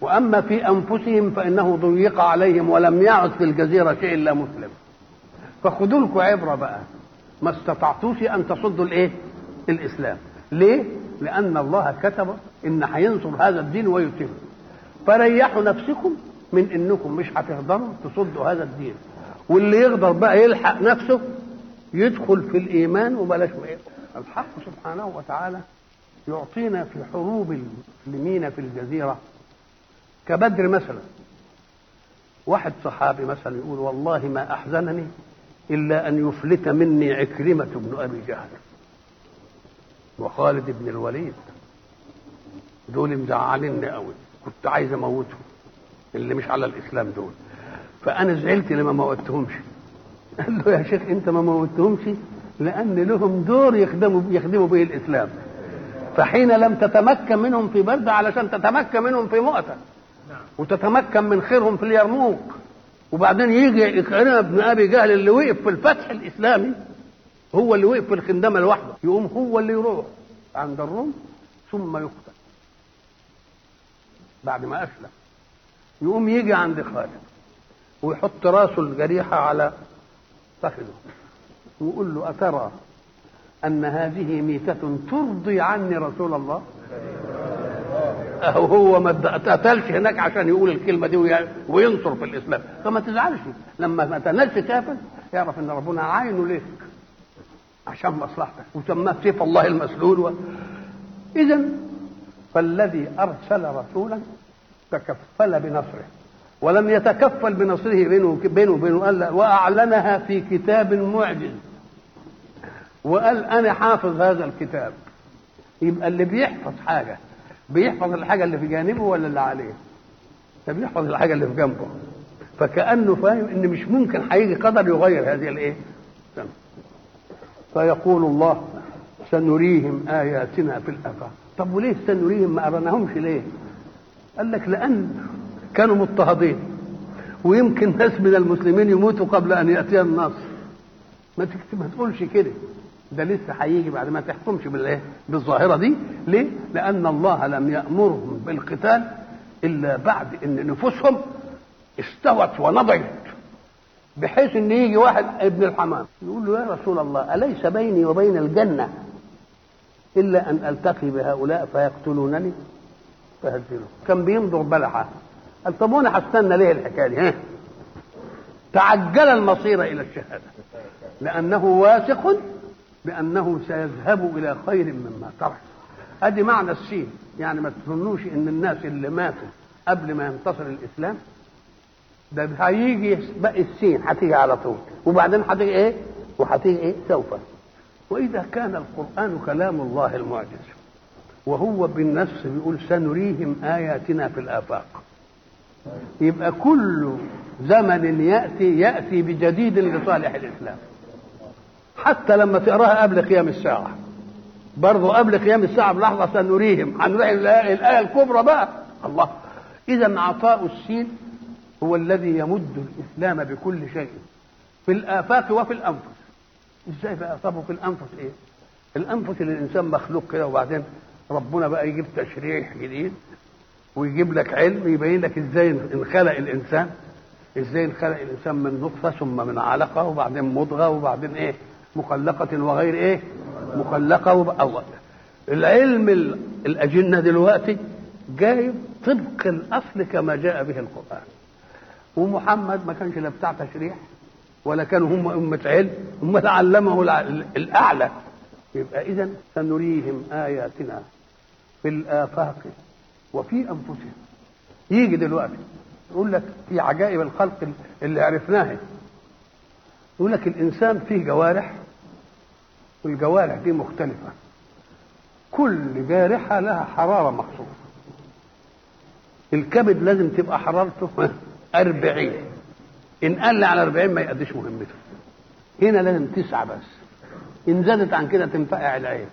Speaker 1: وأما في أنفسهم فإنه ضيق عليهم ولم يعد في الجزيرة شيء إلا مسلم. فخذوا لكم عبرة بقى. ما استطعتوش أن تصدوا الإيه؟ الإسلام. ليه؟ لأن الله كتب إن هينصر هذا الدين ويتم. فريحوا نفسكم من إنكم مش هتقدروا تصدوا هذا الدين. واللي يقدر بقى يلحق نفسه يدخل في الإيمان وبلاش الحق سبحانه وتعالى يعطينا في حروب المسلمين في الجزيرة كبدر مثلا. واحد صحابي مثلا يقول والله ما أحزنني إلا أن يفلت مني عكرمة بن أبي جهل وخالد بن الوليد. دول مزعليني قوي كنت عايز أموتهم. اللي مش على الإسلام دول. فأنا زعلت لما موتهمش. قال له يا شيخ أنت ما موتهمش؟ لأن لهم دور يخدموا يخدموا به الإسلام. فحين لم تتمكن منهم في بلده علشان تتمكن منهم في مؤتة وتتمكن من خيرهم في اليرموك. وبعدين يجي إكرمة بن أبي جهل اللي وقف في الفتح الإسلامي. هو اللي وقف في الخندمة لوحده. يقوم هو اللي يروح عند الروم ثم يقتل. بعد ما أسلم. يقوم يجي عند خالد. ويحط راسه الجريحة على فخذه. ويقول له أترى أن هذه ميتة ترضي عني رسول الله؟ أو هو ما اتقتلش هناك عشان يقول الكلمة دي وينصر في الإسلام. فما تزعلش. لما ما تنالش كافر يعرف أن ربنا عينه لك عشان مصلحتك. وسماه سيف الله المسلول و... إذا فالذي أرسل رسولا تكفل بنصره. ولم يتكفل بنصره بينه وبينه قال وأعلنها في كتاب معجز. وقال أنا حافظ هذا الكتاب. يبقى اللي بيحفظ حاجة بيحفظ الحاجة اللي في جانبه ولا اللي عليه؟ ده بيحفظ الحاجة اللي في جنبه. فكأنه فاهم إن مش ممكن هيجي قدر يغير هذه الإيه؟ فيقول الله سنريهم آياتنا في الآفاق. طب وليه سنريهم ما أرناهمش ليه؟ قال لك لأن كانوا مضطهدين. ويمكن ناس من المسلمين يموتوا قبل أن يأتي النصر. ما ما تقولش كده. ده لسه هيجي بعد ما تحكمش بالإيه؟ بالظاهرة دي. ليه؟ لأن الله لم يأمرهم بالقتال إلا بعد إن نفوسهم استوت ونضجت. بحيث إن يجي واحد ابن الحمام يقول له يا رسول الله أليس بيني وبين الجنة إلا أن ألتقي بهؤلاء فيقتلونني؟ فهزلوا كان بيمضغ بلحة. قال طب وأنا هستنى ليه الحكاية دي؟ ها؟ تعجل المصير إلى الشهادة. لأنه واثق بأنه سيذهب إلى خير مما ترك. أدي معنى السين. يعني ما تظنوش إن الناس اللي ماتوا قبل ما ينتصر الإسلام؟ ده هيجي باقي السين هتيجي على طول. وبعدين هتيجي إيه؟ وهتيجي إيه؟ سوف. وإذا كان القرآن كلام الله المعجز وهو بالنفس بيقول سنريهم آياتنا في الآفاق. يبقى كل زمن يأتي يأتي بجديد لصالح الإسلام. حتى لما تقراها قبل قيام الساعة. برضه قبل قيام الساعة بلحظة سنريهم. هنروح الايه الكبرى بقى. الله. إذا عطاء السين هو الذي يمد الإسلام بكل شيء. في الآفاق وفي الأنفس. إزاي بقى طب في الأنفس إيه؟ الأنفس اللي الإنسان مخلوق كده وبعدين ربنا بقى يجيب تشريح جديد ويجيب لك علم يبين لك إزاي انخلق الإنسان. إزاي انخلق الإنسان من نطفة ثم من علقة وبعدين مضغة وبعدين إيه؟ مخلقة وغير إيه؟ مخلقة وب... العلم الأجنة دلوقتي جايب طبق الأصل كما جاء به القرآن. ومحمد ما كانش لا بتاع تشريح ولا كانوا هم أمة علم هم علمه الأعلى. يبقى إذا سنريهم آياتنا في الآفاق وفي أنفسهم. يجي دلوقتي يقول لك في عجائب الخلق اللي عرفناها. يقول لك الإنسان فيه جوارح والجوارح دي مختلفة كل جارحة لها حرارة مخصوصة الكبد لازم تبقى حرارته أربعين إن قل على أربعين ما يقدش مهمته هنا لازم تسعة بس إن زادت عن كده تنفقع العين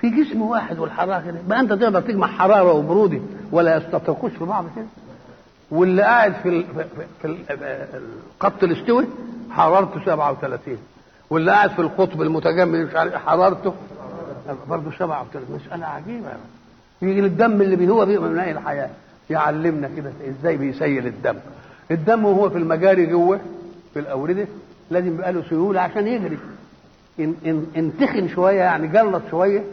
Speaker 1: في جسم واحد والحرارة كده بقى أنت تقدر تجمع حرارة وبرودة ولا يستطرقوش في بعض كده واللي قاعد في في, في الخط الاستوي حرارته 37 واللي قاعد في القطب المتجمد مش عارف حرارته برضه 37 مسألة عجيبة يجي الدم اللي هو بيبقى من الحياة. يعلمنا كده إزاي بيسيل الدم. الدم وهو في المجاري جوه في الأوردة لازم يبقى له سيولة عشان يجري. ان ان ان تخن شوية يعني جلط شوية.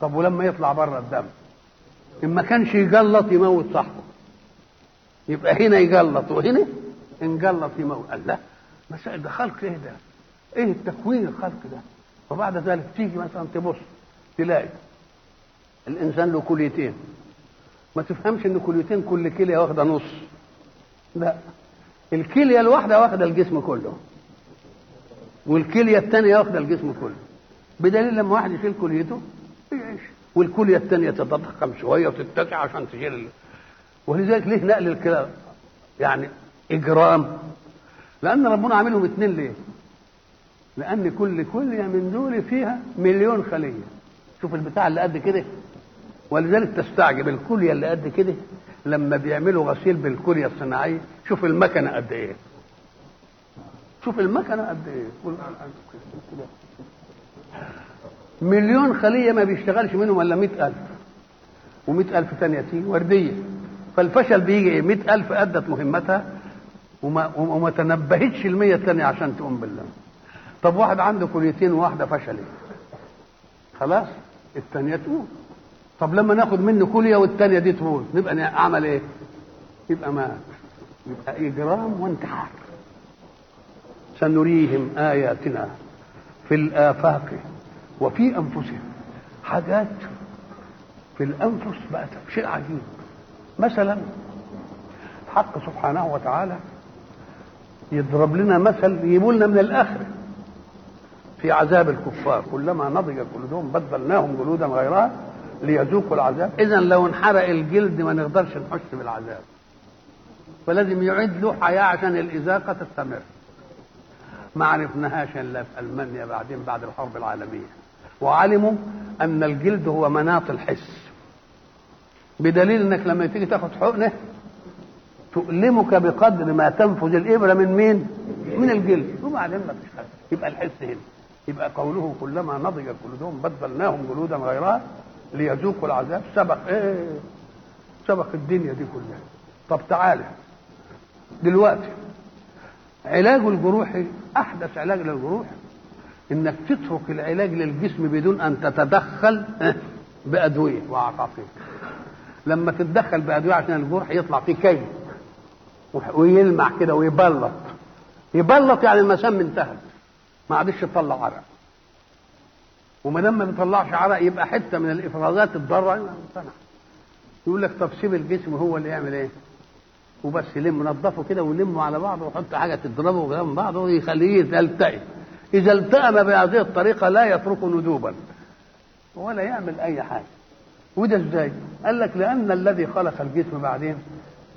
Speaker 1: طب ولما يطلع بره الدم؟ إن ما كانش يجلط يموت صاحبه. يبقى هنا يجلط وهنا إن جلط يموت. قال لا مسائل ده خلق إيه ده؟ إيه التكوين الخلق ده؟ وبعد ذلك تيجي مثلا تبص تلاقي الإنسان له كليتين. ما تفهمش إن كليتين كل كلية واخدة نص. لا. الكلية الواحدة واخدة الجسم كله. والكلية الثانية واخدة الجسم كله. بدليل لما واحد يشيل كليته يعيش. والكلية الثانية تتضخم شوية وتتسع عشان تشيل. ولذلك ليه نقل الكلى يعني إجرام. لأن ربنا عاملهم اثنين ليه؟ لأن كل كلية من دول فيها مليون خلية. شوف البتاع اللي قد كده. ولذلك تستعجب الكلية اللي قد كده لما بيعملوا غسيل بالكلية الصناعية. شوف المكنة قد إيه. شوف المكنة قد إيه. مليون خلية ما بيشتغلش منهم إلا مئة ألف. ومئة ألف تانية تيجي وردية. فالفشل بيجي إيه؟ مئة ألف أدت مهمتها وما, وما تنبهتش المية التانية عشان تقوم بالله. طب واحد عنده كليتين وواحدة فشلت خلاص التانية تقوم طب لما ناخد منه كلية والتانية دي تموت نبقى أعمل إيه؟ يبقى مات يبقى إجرام وانتحار. سنريهم آياتنا في الآفاق وفي أنفسهم. حاجات في الأنفس بقت شيء عجيب. مثلا الحق سبحانه وتعالى يضرب لنا مثل يجيبوا لنا من الآخرة في عذاب الكفار. كلما نضج جلودهم بدلناهم جلودا غيرها ليذوقوا العذاب. إذا لو انحرق الجلد ما نقدرش نحس بالعذاب. فلازم يعيد له حياة عشان الإذاقة تستمر. ما عرفناهاش إلا في ألمانيا بعدين بعد الحرب العالمية. وعلموا أن الجلد هو مناط الحس. بدليل إنك لما تيجي تاخد حقنة تؤلمك بقدر ما تنفذ الإبرة من مين؟ من الجلد. وبعدين ما فيش يبقى الحس هنا. يبقى قوله كلما نضجت جلودهم بدلناهم جلودا غيرها ليذوقوا العذاب. سبق إيه؟ سبق الدنيا دي كلها. طب تعالى. دلوقتي علاج الجروح أحدث علاج للجروح. إنك تترك العلاج للجسم بدون أن تتدخل بأدوية وعقاقير لما تتدخل بأدوية عشان الجرح يطلع فيه كي ويلمع كده ويبلط. يبلط يعني المسام انتهت ما عادش يطلع عرق. وما دام ما بيطلعش عرق يبقى حتة من الافرازات الضارة. امتنع يقول لك طب سيب الجسم هو اللي يعمل إيه؟ وبس يلم. نظفه كده ويلمه على بعضه ويحط حاجة تضربه جنب بعضه ويخليه يلتئم إذا التئم بهذه الطريقة لا يترك ندوبا ولا يعمل أي حاجة. وده إزاي؟ قال لك لأن الذي خلق الجسم بعدين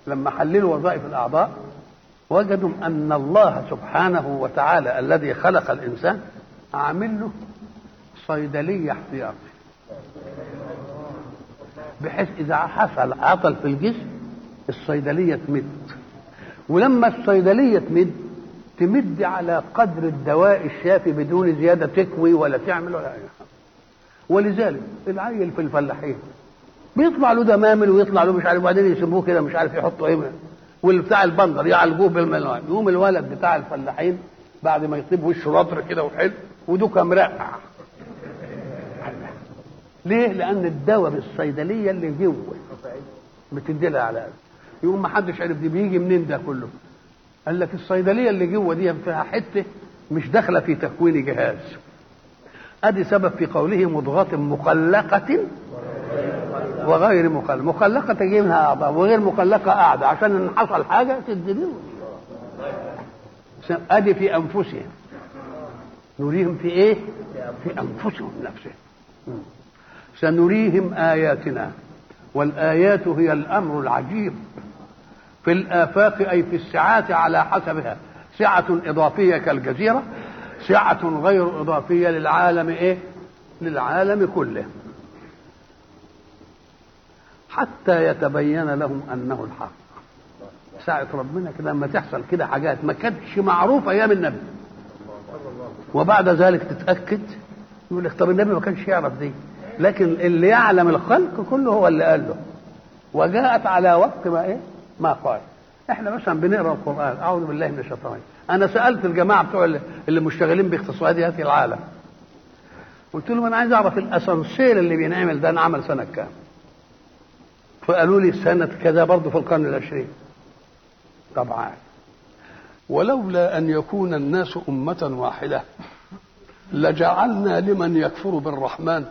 Speaker 1: لما حللوا وظائف الأعضاء وجدوا أن الله سبحانه وتعالى الذي خلق الإنسان عامل له صيدلية احتياطي. بحيث إذا حصل عطل في الجسم الصيدلية تمد. ولما الصيدلية تمد تمد على قدر الدواء الشافي بدون زيادة تكوي ولا تعمل ولا أي حاجة. ولذلك العيل في الفلاحين بيطلع له دمامل ويطلع له مش عارف وبعدين يسيبوه كده مش عارف يحطوا إيه. والبتاع البندر يعالجوه بالملوان. يقوم الولد بتاع الفلاحين بعد ما يطيب وشه رطر كده وحلو ودوكا مرقع ليه؟ لأن الدواء بالصيدلية اللي جوه بتدي لها على يقوم ما حدش عرف دي بيجي منين ده كله. قال لك الصيدلية اللي جوه دي فيها حتة مش داخلة في تكوين جهاز. أدي سبب في قوله مضغة مخلقة وغير مخلقة مخلقة تجي منها أعضاء وغير مخلقة قاعدة عشان إن حصل حاجة تدري أدي في أنفسهم. نريهم في إيه؟ في أنفسهم نفسهم سنريهم آياتنا. والآيات هي الأمر العجيب. في الآفاق أي في السعات على حسبها. سعة إضافية كالجزيرة. سعة غير إضافية للعالم إيه؟ للعالم كله. حتى يتبين لهم أنه الحق. ساعة ربنا كده لما تحصل كده حاجات ما كانتش معروفة أيام النبي. وبعد ذلك تتأكد يقول لك طب النبي ما كانش يعرف دي. لكن اللي يعلم الخلق كله هو اللي قال له. وجاءت على وقت ما إيه؟ ما قال. إحنا مثلا بنقرأ القرآن أعوذ بالله من الشيطان. أنا سألت الجماعة بتوع اللي مشتغلين باقتصاديات العالم. قلت لهم أنا عايز أعرف الأسانسير اللي بينعمل ده انعمل سنة كام؟ فقالوا لي سنه كذا برضه في القرن العشرين. طبعا. ولولا أن يكون الناس أمة واحدة لجعلنا لمن يكفر بالرحمن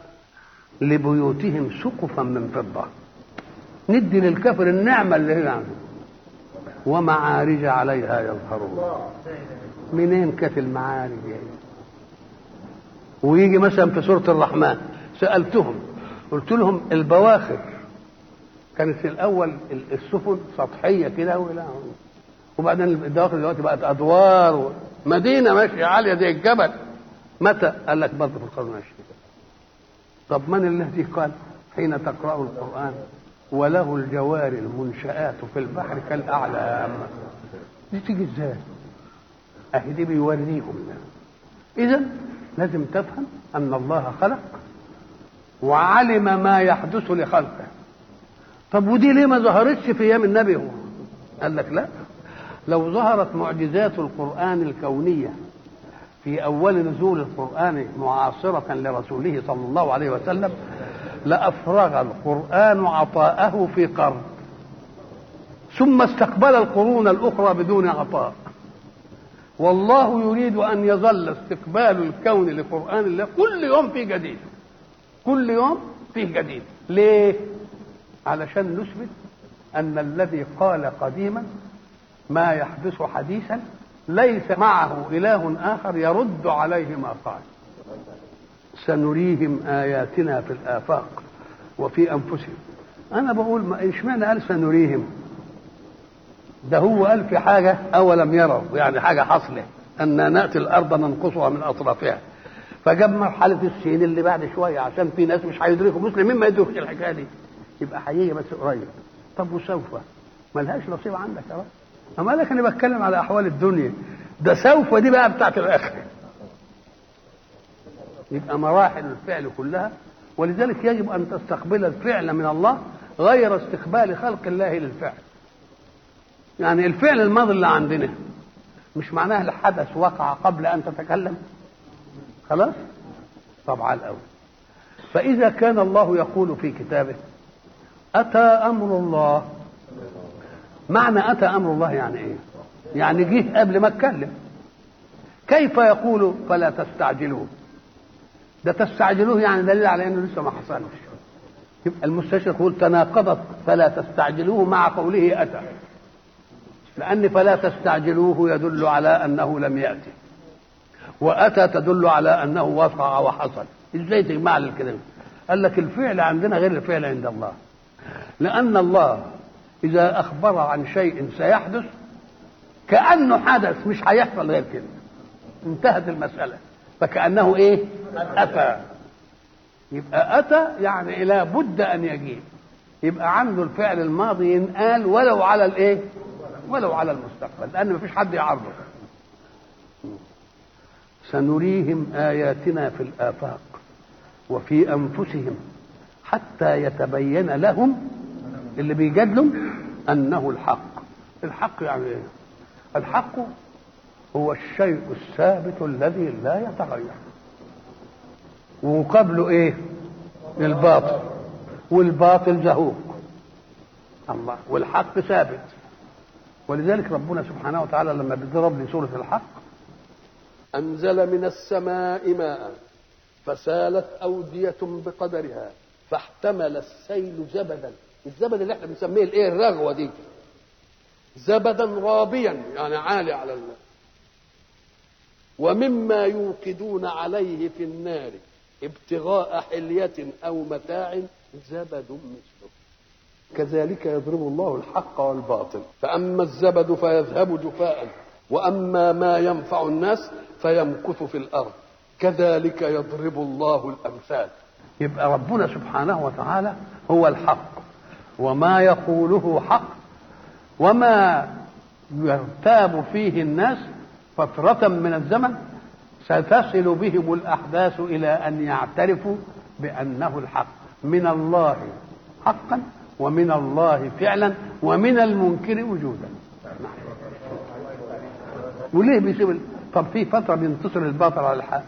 Speaker 1: لبيوتهم سقفا من فضة. ندي للكافر النعمة اللي هنا عنده. ومعارج عليها يظهرون. منين كانت المعارج يعني ويجي مثلا في سورة الرحمن سألتهم قلت لهم البواخر كانت في الأول السفن سطحية كده وبعدين البواخر دلوقتي بقت أدوار مدينة ماشية عالية زي الجبل. متى؟ قال لك برضه في القرن العشرين. طب من الذي قال حين تقرأ القرآن وله الجوار المنشآت في البحر كالأعلام؟ دي تيجي إزاي؟ أهي دي بيوريهم. إذا لازم تفهم أن الله خلق وعلم ما يحدث لخلقه. طب ودي ليه ما ظهرتش في أيام النبي هو؟ قال لك لا. لو ظهرت معجزات القرآن الكونية في أول نزول القرآن معاصرة لرسوله صلى الله عليه وسلم لأفرغ القرآن عطاءه في قرن. ثم استقبل القرون الأخرى بدون عطاء. والله يريد أن يظل استقبال الكون لقرآن الله كل يوم في جديد. كل يوم فيه جديد. ليه؟ علشان نثبت أن الذي قال قديما ما يحدث حديثا ليس معه إله آخر يرد عليه ما قال. سنريهم آياتنا في الآفاق وفي أنفسهم. أنا بقول ما إيش معنى قال سنريهم؟ ده هو قال في حاجة أولم يروا يعني حاجة حصلت أن نأتي الأرض ننقصها من أطرافها. فجاب مرحلة السين اللي بعد شوية عشان في ناس مش هيدركوا مسلمين ما يدركوش الحكاية دي. يبقى هيجي بس قريب. طب وسوف؟ ملهاش نصيب عندك يا رب. أما لك أنا بتكلم على أحوال الدنيا. ده سوف دي بقى بتاعت الآخرة يبقى مراحل الفعل كلها ولذلك يجب أن تستقبل الفعل من الله غير استقبال خلق الله للفعل. يعني الفعل الماضي اللي عندنا مش معناه الحدث وقع قبل أن تتكلم؟ خلاص؟ طبعا الأول فإذا كان الله يقول في كتابه أتى أمر الله. معنى أتى أمر الله يعني إيه؟ يعني جه قبل ما اتكلم. كيف يقول فلا تستعجلوه؟ ده تستعجلوه يعني دليل على إنه لسه ما حصلش. يبقى المستشرق يقول تناقضت فلا تستعجلوه مع قوله أتى. لأن فلا تستعجلوه يدل على أنه لم يأتي. وأتى تدل على أنه وقع وحصل. إزاي تجمع الكلام؟ قال لك الفعل عندنا غير الفعل عند الله. لأن الله إذا أخبر عن شيء سيحدث كأنه حدث مش هيحصل غير كده. انتهت المسألة. فكأنه إيه؟ أتى. يبقى أتى يعني لا بد أن يجيب. يبقى عنده الفعل الماضي ينقال ولو على الإيه؟ ولو على المستقبل لأن مفيش حد يعرضه. سنريهم آياتنا في الآفاق وفي أنفسهم حتى يتبين لهم اللي بيجادلوا أنه الحق. الحق يعني إيه؟ الحق هو الشيء الثابت الذي لا يتغير. وقبله إيه؟ الباطل. والباطل زهوق. الله. والحق ثابت. ولذلك ربنا سبحانه وتعالى لما بيضرب لي سورة الحق أنزل من السماء ماء فسالت أودية بقدرها فاحتمل السيل زبدا الزبد اللي إحنا بنسميه الايه الرغوة دي. زبدا رابيا يعني عالي على الماء ومما يوقدون عليه في النار ابتغاء حلية أو متاع زبد مثله. كذلك يضرب الله الحق والباطل. فأما الزبد فيذهب جفاء وأما ما ينفع الناس فيمكث في الأرض. كذلك يضرب الله الأمثال. يبقى ربنا سبحانه وتعالى هو الحق. وما يقوله حق وما يرتاب فيه الناس فترة من الزمن ستصل بهم الأحداث إلى أن يعترفوا بأنه الحق. من الله حقا ومن الله فعلا ومن المنكر وجودا. وليه بيسيب طب في فترة بينتصر الباطل على الحق؟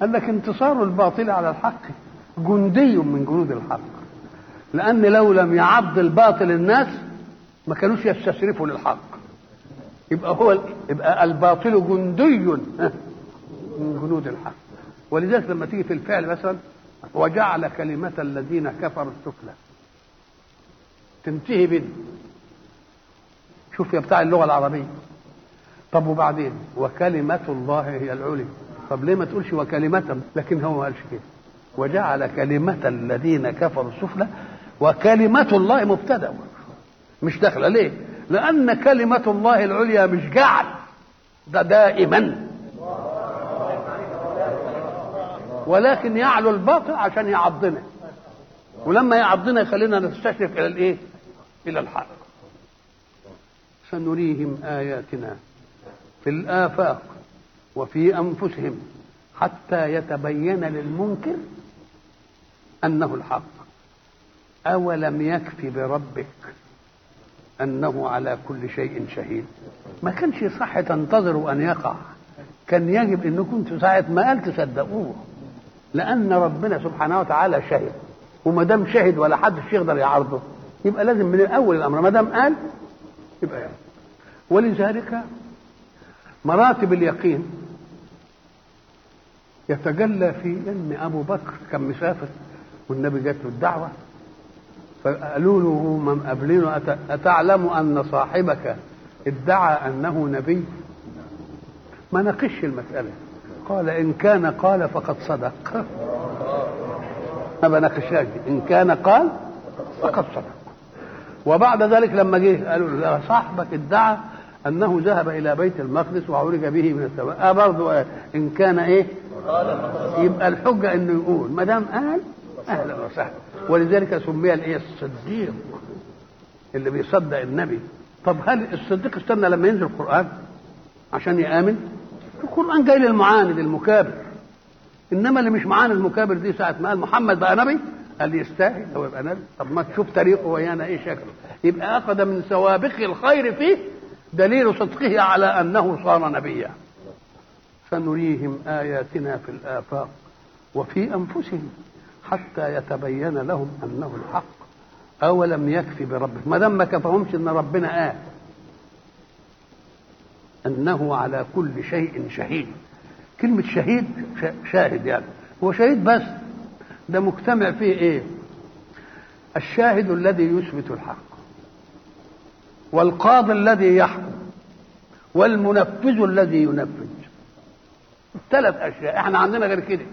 Speaker 1: قال لك انتصار الباطل على الحق جندي من جنود الحق. لأن لو لم يعض الباطل الناس ما كانوش يستشرفوا للحق. يبقى هو يبقى الباطل جندي من جنود الحق. ولذلك لما تيجي في الفعل مثلا وجعل كلمة الذين كفروا السفلى. تنتهي بين شوف يا بتاع اللغة العربية. طب وبعدين؟ وكلمة الله هي العليا. طب ليه ما تقولش وكلمة؟ لكن هو ما قالش كده. وجعل كلمة الذين كفروا السفلى وكلمة الله مبتدأ. مش داخلة ليه؟ لأن كلمة الله العليا مش جعل. ده دائما. ولكن يعلو الباطل عشان يعضنا. ولما يعضنا يخلينا نستشرف إلى الإيه؟ إلى الحق سنريهم آياتنا في الآفاق وفي أنفسهم حتى يتبين للمنكر أنه الحق. أولم يكف بربك أنه على كل شيء شهيد؟ ما كانش صح تنتظروا أن يقع. كان يجب أنكم كنتوا ساعة ما قال تصدقوه لأن ربنا سبحانه وتعالى شهد. وما دام شهد ولا حد يقدر يعارضه. يبقى لازم من الأول الأمر. ما دام قال يبقى يعني. ولذلك مراتب اليقين يتجلى في ان أبو بكر كان مسافر والنبي جات له الدعوة فقالوا له من أتعلم أن صاحبك ادعى أنه نبي؟ ما ناقش المسألة. قال إن كان قال فقد صدق. ما بناقشهاش إن كان قال فقد صدق. وبعد ذلك لما جه قالوا له صاحبك ادعى أنه ذهب إلى بيت المقدس وعرج به من السماء. آه برضه إن كان إيه؟ يبقى الحجة إنه يقول. ما دام قال أهلا وسهلا. ولذلك سمي الإيه؟ الصديق. اللي بيصدق النبي. طب هل الصديق استنى لما ينزل القرآن عشان يآمن؟ القرآن جاي للمعاند المكابر. إنما اللي مش معاند المكابر دي ساعة ما قال محمد بقى نبي؟ قال يستاهل هو يبقى نبي. طب ما تشوف تاريخه ويانا إيه شكله. يبقى أخذ من سوابق الخير فيه دليل صدقه على أنه صار نبيا. سنريهم آياتنا في الآفاق وفي أنفسهم. حتى يتبين لهم أنه الحق أولم يكفي بربك. ما دام ما كفهمش إن ربنا قال أنه على كل شيء شهيد. كلمة شهيد شاهد يعني. هو شهيد بس. ده مجتمع فيه إيه؟ الشاهد الذي يثبت الحق والقاضي الذي يحكم والمنفذ الذي ينفذ. ثلاث أشياء. إحنا عندنا غير كده.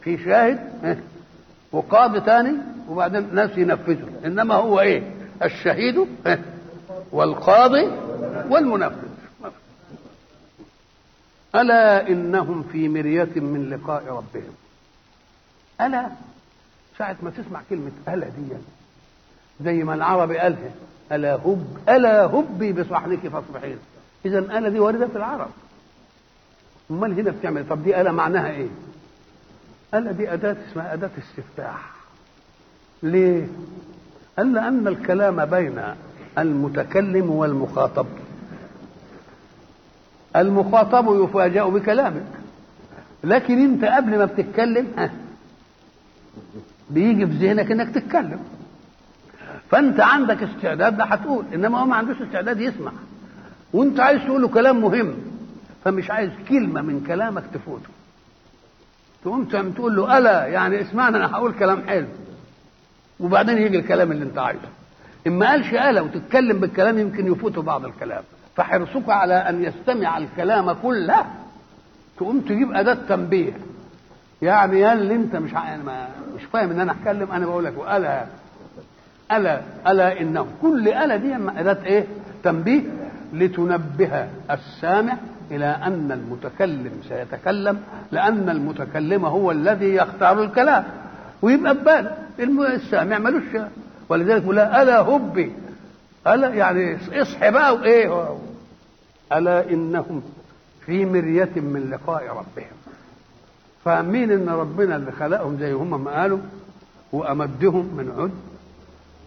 Speaker 1: في شاهد وقاضي تاني وبعدين ناس ينفذوا. إنما هو إيه؟ الشهيد والقاضي والمنفذ. ألا إنهم في مرية من لقاء ربهم. ألا؟ ساعة ما تسمع كلمة ألا دي زي ما العربي قالها ألا هب ألا هبي بصحنك فاصبحين. اذا ألا دي واردة في العرب. أمال هنا بتعمل؟ طب دي ألا معناها إيه؟ الا دي أداة اسمها أداة استفتاح ليه؟ قال لأن الكلام بين المتكلم والمخاطب. المخاطب يفاجأ بكلامك. لكن أنت قبل ما بتتكلم ها بيجي في ذهنك إنك تتكلم. فأنت عندك استعداد ده هتقول إنما هو ما عندوش استعداد يسمع. وأنت عايز تقول له كلام مهم فمش عايز كلمة من كلامك تفوته. تقوم تقول له ألا يعني اسمعني أنا هقول كلام حلو. وبعدين يجي الكلام اللي أنت عايزه. إن ما قالش ألا وتتكلم بالكلام يمكن يفوته بعض الكلام. فحرصك على أن يستمع الكلام كله. تقوم تجيب أداة تنبيه. يعني يا اللي أنت مش ما مش فاهم إن أنا اتكلم أنا بقول لك الا ألا ألا إنه. كل ألا دي أداة إيه؟ تنبيه لتنبه السامع إلى أن المتكلم سيتكلم لأن المتكلم هو الذي يختار الكلام. ويبقى ببال. السامع ملوش ولذلك لا ألا هبي الا يعني اصحي بقى وإيه؟ ألا إنهم في مرية من لقاء ربهم. فاهمين إن ربنا اللي خلقهم زي هم ما قالوا وأمدهم من عد؟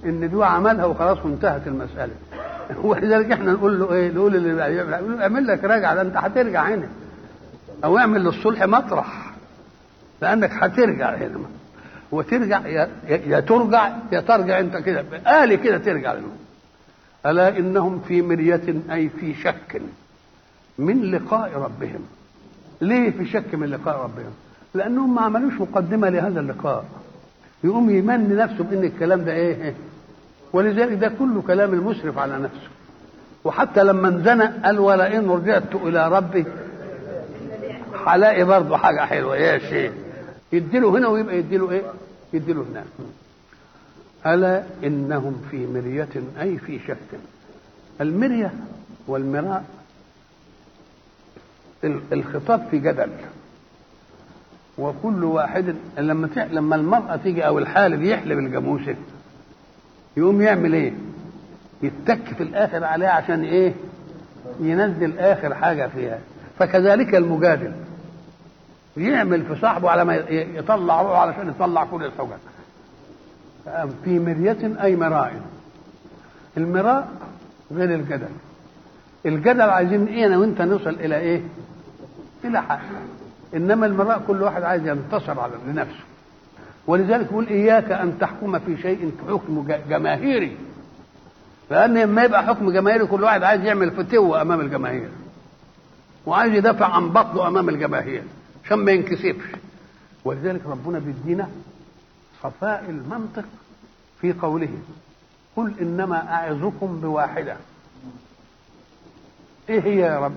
Speaker 1: إن دي عملها وخلاص وانتهت المسألة. ولذلك إحنا نقول له إيه؟ نقول اللي اعمل لك راجع ده انت هترجع هنا. أو اعمل للصلح مطرح. لأنك هترجع هنا. وترجع يا, يا ترجع يا ترجع انت كده آلي كده ترجع لهم. ألا إنهم في مرية أي في شك من لقاء ربهم. ليه في شك من لقاء ربهم؟ لأنهم ما عملوش مقدمة لهذا اللقاء. يقوم يمني نفسه بإن الكلام ده إيه؟ ولذلك ده كله كلام المسرف على نفسه. وحتى لما انزنق قال ولئن رجعت إلى ربي. هلاقي برضه حاجة حلوة يا شيخ. يديله هنا ويبقى يديله إيه؟ يديله هناك ألا إنهم في مرية أي في شك. المرية والمراء. الخطاب في جدل. وكل واحد لما لما المرأة تيجي أو الحالب يحلب الجاموسة. يقوم يعمل إيه؟ يتك في الآخر عليها عشان إيه؟ ينزل آخر حاجة فيها. فكذلك المجادل. يعمل في صاحبه على ما يطلع روحه علشان يطلع كل الحجج. في مرية أي مراء. المراء غير الجدل. الجدل عايزين إيه؟ أنا وأنت نوصل إلى إيه؟ إلى حق. إنما المراء كل واحد عايز ينتصر على لنفسه. ولذلك يقول إياك أن تحكم في شيء حكم جماهيري. لأن لما يبقى حكم جماهيري كل واحد عايز يعمل فتوه أمام الجماهير. وعايز يدافع عن بطنه أمام الجماهير عشان ما ينكسفش. ولذلك ربنا بيدينا صفاء المنطق في قوله قل إنما أعظكم بواحدة. إيه هي يا رب؟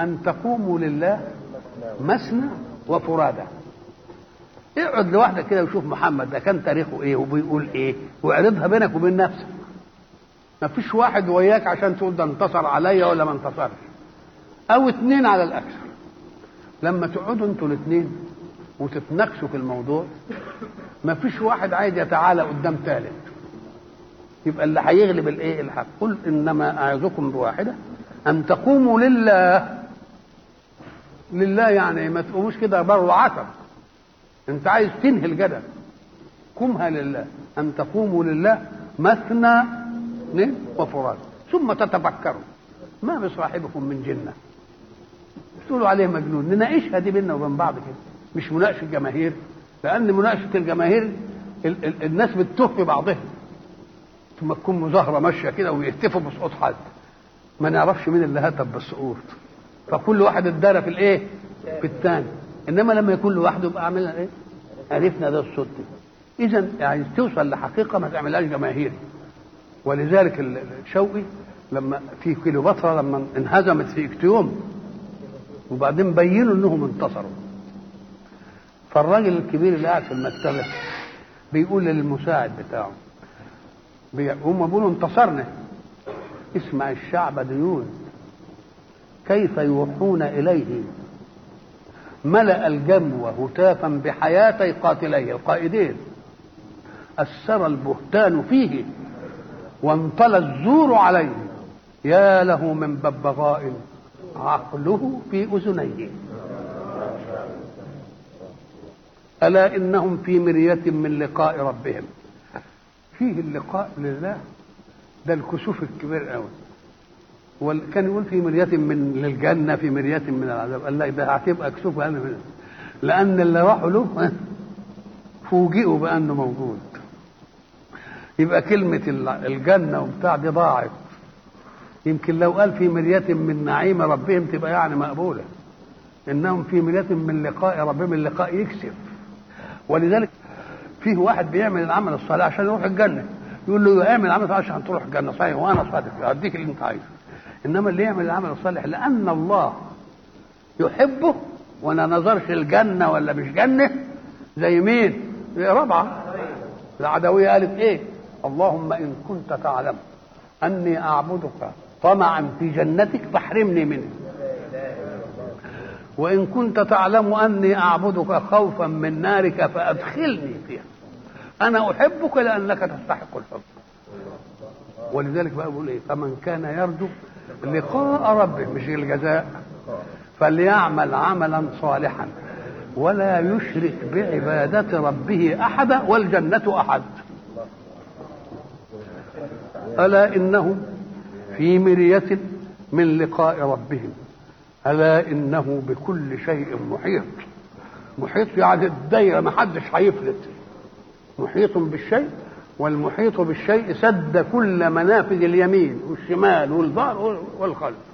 Speaker 1: أن تقوموا لله مثنى وفرادى اقعد لوحدك كده وشوف محمد ده كان تاريخه إيه وبيقول إيه واعرضها بينك وبين نفسك. ما فيش واحد وياك عشان تقول ده انتصر عليا ولا ما انتصرش. أو اتنين على الأكثر. لما تقعدوا أنتوا الاثنين وتتناقشوا في الموضوع ما فيش واحد عايز يتعالى قدام ثالث يبقى اللي هيغلب الايه؟ الحق قل إنما أعظكم بواحدة أن تقوموا لله. لله يعني ما تقوموش كده بر وعتب. انت عايز تنهي الجدل. قمها لله. ان تقوموا لله مثنى وفراد ثم تتفكروا ما بصاحبكم من جنة. تقولوا عليه مجنون. نناقشها دي بينا وبين بعض كده. مش مناقشة جماهير لأن مناقشة الجماهير ال- ال- الناس بتتوه في بعضها. ثم تكون مظاهرة ماشية كده ويهتفوا بسقوط حد ما نعرفش مين اللي هتف بالسقوط فكل واحد ادارى في الإيه؟ في الثاني. إنما لما يكون لوحده يبقى عاملها إيه؟ عرفنا ده الصوت اذا يعني توصل لحقيقة ما تعملهاش جماهيري ولذلك الشوقي لما في كليوباترا لما انهزمت في اكتيوم وبعدين بينوا إنهم انتصروا. فالراجل الكبير اللي قاعد في المكتبة بيقول للمساعد بتاعه هم بيقولوا انتصرنا. اسمع الشعب ديون كيف يوحون إليه ملأ الجمو هتافا بحياتي قاتليه القائدين. أسر البهتان فيه وانطلى الزور عليه. يا له من ببغاء عقله في أذنيه. ألا إنهم في مرية من لقاء ربهم. فيه اللقاء لله. ده الكسوف الكبير قوي وكان يقول في مرية من للجنة في مرية من العذاب. قال لا ده هتبقى كسوف أنا من لأن اللي راحوا له فوجئوا بأنه موجود. يبقى كلمة الجنة وبتاع دي ضاعت. يمكن لو قال في مرية من نعيم ربهم تبقى يعني مقبولة. إنهم في مرية من لقاء ربهم اللقاء يكسف. ولذلك فيه واحد بيعمل العمل الصالح عشان يروح الجنة. يقول له اعمل الصالح عشان تروح الجنة. صحيح وأنا صادق. أديك اللي أنت عايزه. إنما اللي يعمل العمل الصالح لأن الله يحبه وأنا نظرش الجنة ولا مش جنة؟ زي مين؟ زي ربعة. العدوية قالت إيه؟ اللهم إن كنت تعلم أني أعبدك طمعا في جنتك فاحرمني منه. وإن كنت تعلم أني أعبدك خوفا من نارك فأدخلني فيها. أنا أحبك لأنك تستحق الحب. ولذلك بقى بقول إيه؟ فمن كان يرجو لقاء ربه مش الجزاء. فليعمل عملا صالحا. ولا يشرك بعبادة ربه أحدا والجنة أحد. ألا إنهم في مرية من لقاء ربهم. ألا إنه بكل شيء محيط. محيط يعني الدايرة ما حدش هيفلت. محيط بالشيء والمحيط بالشيء سد كل منافذ اليمين والشمال والظهر والخلف.